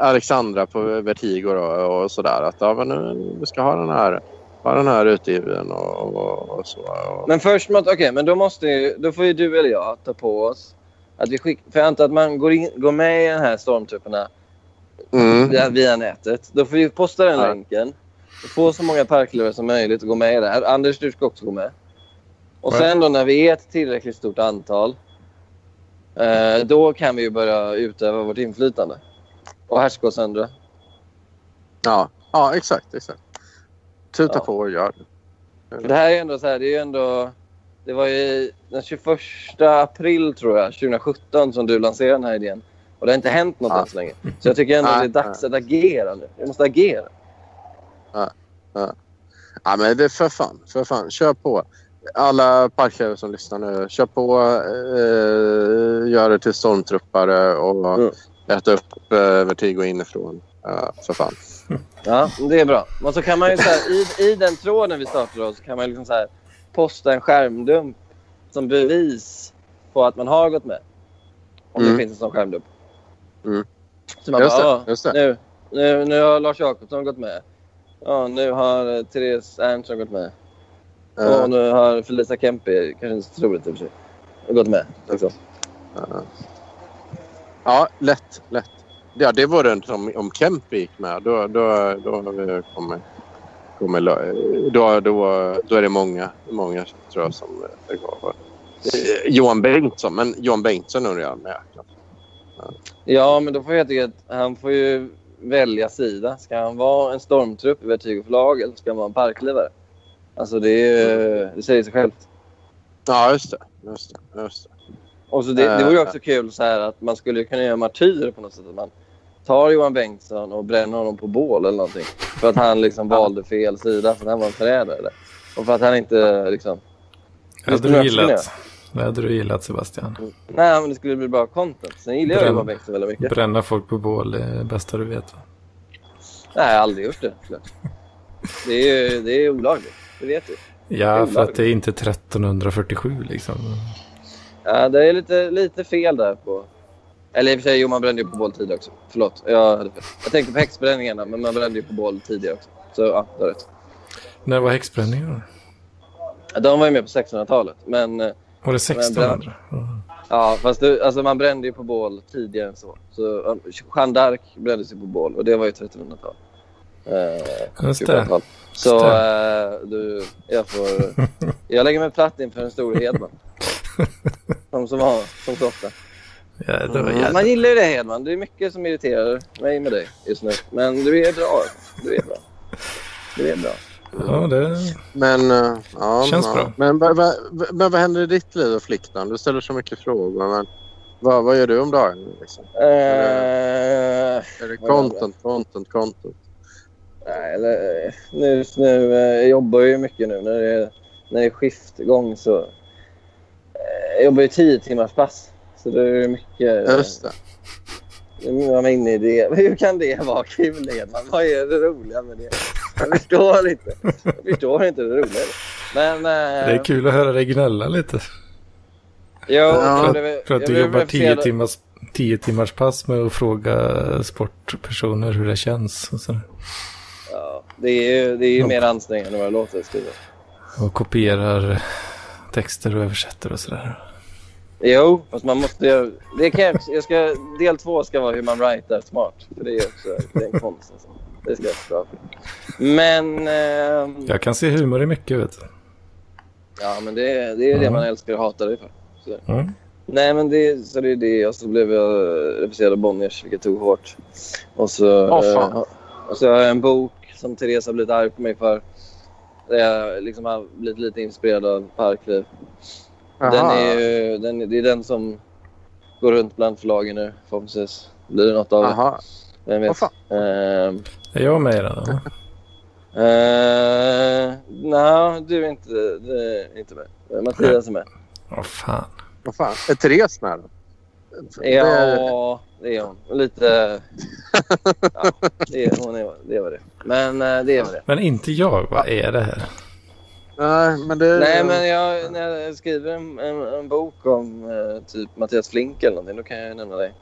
Alexandra på Vertigo då, och sådär. Att ja, men, uh, vi ska ha den här, ha den här utgiven och, och, och så. Och... Men först, okej, okay, men då måste ju, då får ju du eller jag ta på oss att vi skickar, för jag antar att man går, in, går med i de här stormtrupperna Mm. via, via nätet. Då får vi posta den Ja. länken. Få så många parklövar som möjligt att gå med där. Anders, du ska också gå med. Och Ja. sen då när vi är ett tillräckligt stort antal. Eh, då kan vi ju börja utöva vårt inflytande. Och söndra. Ja, ja, exakt, exakt. Tuta Ja. på och gör det. Det här är ändå så här, det är ändå... Det var ju den 21 april tror jag, 2017 som du lanserade den här idén. Och det har inte hänt något Ja. än så länge. Så jag tycker ändå att det är dags att agera nu. Vi måste agera. Ja, men det är för fan, för fan. Kör på. Alla parkledare som lyssnar nu, kör på. Eh, gör det till stormtruppare och Mm. Äta upp eh, Vertigo inifrån. Ja, för fan. Ja, det är bra. Och så kan man ju så här, i, i den tråden vi startar då, så kan man liksom så här, posta en skärmdump som bevis på att man har gått med. Om Mm. det finns en sån skärmdump. Mm. Så man Just bara, det, "Ja, just det. Nu, nu, nu har Lars Jakobsson gått med. Ja, nu har eh, Therese Ernstson gått med. Eh, Och nu har Felisa Kempe, kanske inte så troligt i och för sig, gått med också. eh. Ja, lätt, lätt. Ja, det vore inte om, om Kemp gick med. Då, då, då vi kommit... kommit lö- då, då, då är det många, många tror jag som eh, går. Eh, Johan Bengtsson, men Johan Bengtsson undrar jag med. Ja, men då får jag tycka att han får ju välja sida. Ska han vara en stormtrupp i Vertigo förlag eller ska han vara en parklivare? Alltså det, är, det säger sig självt. Ja, just det. Just det, just det. Och så det, det vore ju också kul så här att man skulle kunna göra martyrer på något sätt. Att man tar Johan Bengtsson och bränner honom på bål eller någonting. För att han liksom valde fel sida, för att han var en förrädare. Och för att han inte liksom... Det hade du jag gillat. Det hade du gillat Sebastian. Nej, men det skulle bli bra content. Sen gillar jag Bränn- Johan Bengtsson väldigt mycket. Bränna folk på bål är det bästa du vet. va? Nej, jag har aldrig gjort det. Det är, ju- det är olagligt. Det vet du. Ja, för att det är inte 1347 liksom. Ja, det är lite, lite fel där på... Eller i och för sig, jo, man brände ju på bål tidigare också. Förlåt, jag hade fel. Jag tänkte på häxbränningarna, men man brände ju på bål tidigare också. Så ja, det är rätt. När var häxbränningen? Ja, De var ju med på 1600-talet, men... eh, Var det 1600? Ja. Ja, fast det, alltså man brände ju på bål tidigare än så. så Jeanne d'Arc brändes ju på bål och det var ju 1300-tal. Eh, Just det. 1400-tal. Så eh, du, jag får... Jag lägger mig platt inför en stor Hedman. Som, som, har, som så ofta. Ja, det var Mm. jävla... Man gillar ju det Hedman. Det är mycket som irriterar mig med dig just nu. Men du är bra. Du är bra. Du är bra. Ja, det... Men, eh, ja, Känns bra. Men, vad- vad- men vad händer i ditt liv då, Flicknan? Du ställer så mycket frågor. Men vad, vad gör du om dagen? Liksom? Eh, Är det gör jag? content, content, content? Nej, eller, eh, nu, nu, jag jobbar ju mycket nu. När det är, när det är skiftgång så... Jag jobbar ju tio timmars pass. Så det är mycket... Just det. Är man inne i det. Hur kan det vara kul, Edman? Vad är det roliga med det? Jag förstår inte. Jag förstår inte det roliga. Men... Eh, det är kul att höra dig gnälla lite. Jo, Ja, jag blev- För att jag du jobbar 10 verifierad- timmars, 10 timmars pass med att fråga sportpersoner hur det känns. Och, så. Ja, det är ju, det är ju mer ansträngande än vad det låter. Skriva. och kopierar texter och översätter och sådär. Jo, fast man måste. Det kan jag, jag ska, del två ska vara hur man writar smart. För det är också det är en konst. Alltså. Det ska jag vara bra för. Men... ehm, Jag kan se humor i mycket, vet du. ja, men det, är- det är det Mm. man älskar och hatar det för. Så. Mm. Nej, men det, så det är det. Och så blev jag refuserad av Bonniers, vilket tog hårt. Och så, fan. eh, och så har jag en bok som Therese har blivit arg på mig för. Jag liksom har blivit lite inspirerad av Parkliv. Den är ju, den, det är den som går runt bland förlagen nu förhoppningsvis. Blir det något av det. Aha. Vem Vad vet. Ehm, Är jag med i den? eller? eh, Nej, du är inte, du är inte med. Mattias är med. Åh fan. Vad fan. Är Therese med då? Det- Ja, det är hon. Lite... Ja, det är, hon är, det var det. Men eh, det var det. Men inte jag, vad är det här? Nej, men det... Nej, men jag, när jag skriver en, en, en bok om eh, typ Mattias Flink eller någonting, då kan jag ju nämna dig.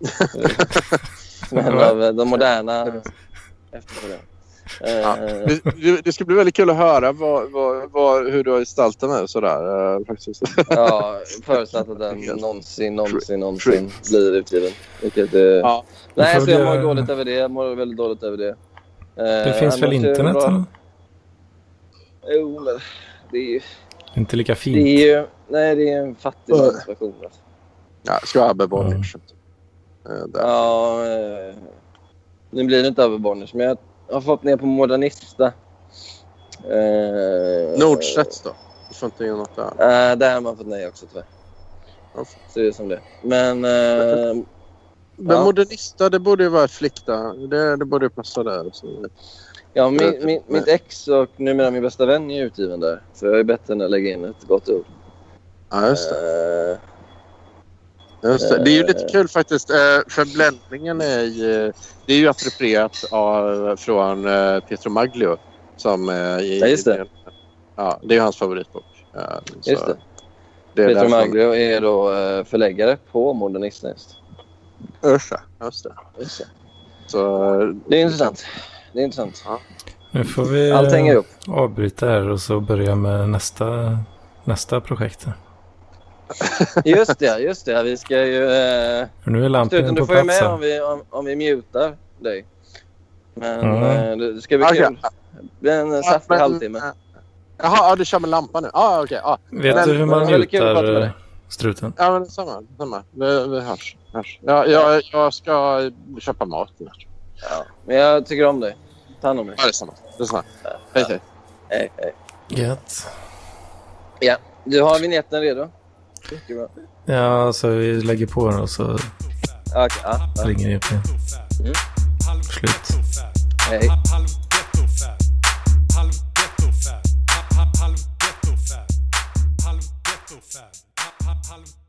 Som en av eh, de moderna efterföljare. Ja, Eh, det, det- det ska bli väldigt kul att höra vad, vad, vad, hur du har gestaltat mig och sådär. eh, faktiskt. Ja, förutsatt att den någonsin, någonsin, någonsin blir utgiven. Vilket, eh, Ja. Nej, så jag mår dåligt över det. Jag mår väldigt dåligt över det. Det finns väl annars det internet bra. Jo, men det är ju... Inte lika Det fint. är ju nej, det är en fattig situation. Alltså. Ja, ska Abbe Bonniers. Där. Ja, nu blir det inte över Bonniers, men jag har fått ner på Modernista. Eh, Nordstedts då? Du får inte in något där. Eh, där har man fått nej också tyvärr. Ja. Så det är som det Men eh, Men Ja. Modernista, det borde ju vara ett flick där. Det, det borde ju passa där. Så. ja, min, min, mitt ex och numera min bästa vän är utgiven där. Så jag är bättre än att lägga in ett gott ord. Ja, just det. Eh, Just det. det är ju lite kul faktiskt. eh, För bländningen är ju, det är ju approprierat av, från eh, Pietro Maglio. Som, eh, i, Ja, just det. Ja, det är ju hans favoritbok. Eh, så Just det. det är Peter därför- Maglio är då eh, förläggare på Modernista. Just. Just det. Just det. Just det. Så, eh, det är intressant. Det är intressant. Nu får vi Allt hänger avbryta här och så börja med nästa, nästa projekt. Just det, just det. Vi ska ju... Eh, För nu är lampan Struten, du på får ju plats med om vi, om, om vi mutar dig. Men Mm. eh, det det ska bli Okej. kul. Det blir en saftig men- halvtimme. eh, Jaha, ja, du kör med lampan nu? Ja, okej. ja. Vet Men- du hur man mutar eh, struten? Ja, men samma. samma. Vi, vi hörs. hörs. Ja, jag, jag ska köpa mat. nu. Ja. Men jag tycker om dig. Ta hand om dig. Ja, det är samma. Det är samma. Hej, hej. Hej, hej. Gött. Ja, du har vignetten redo? Ja, alltså vi lägger på den och så okay, ja, ja. ringer vi upp igen. Mm. Slut. Hej. halv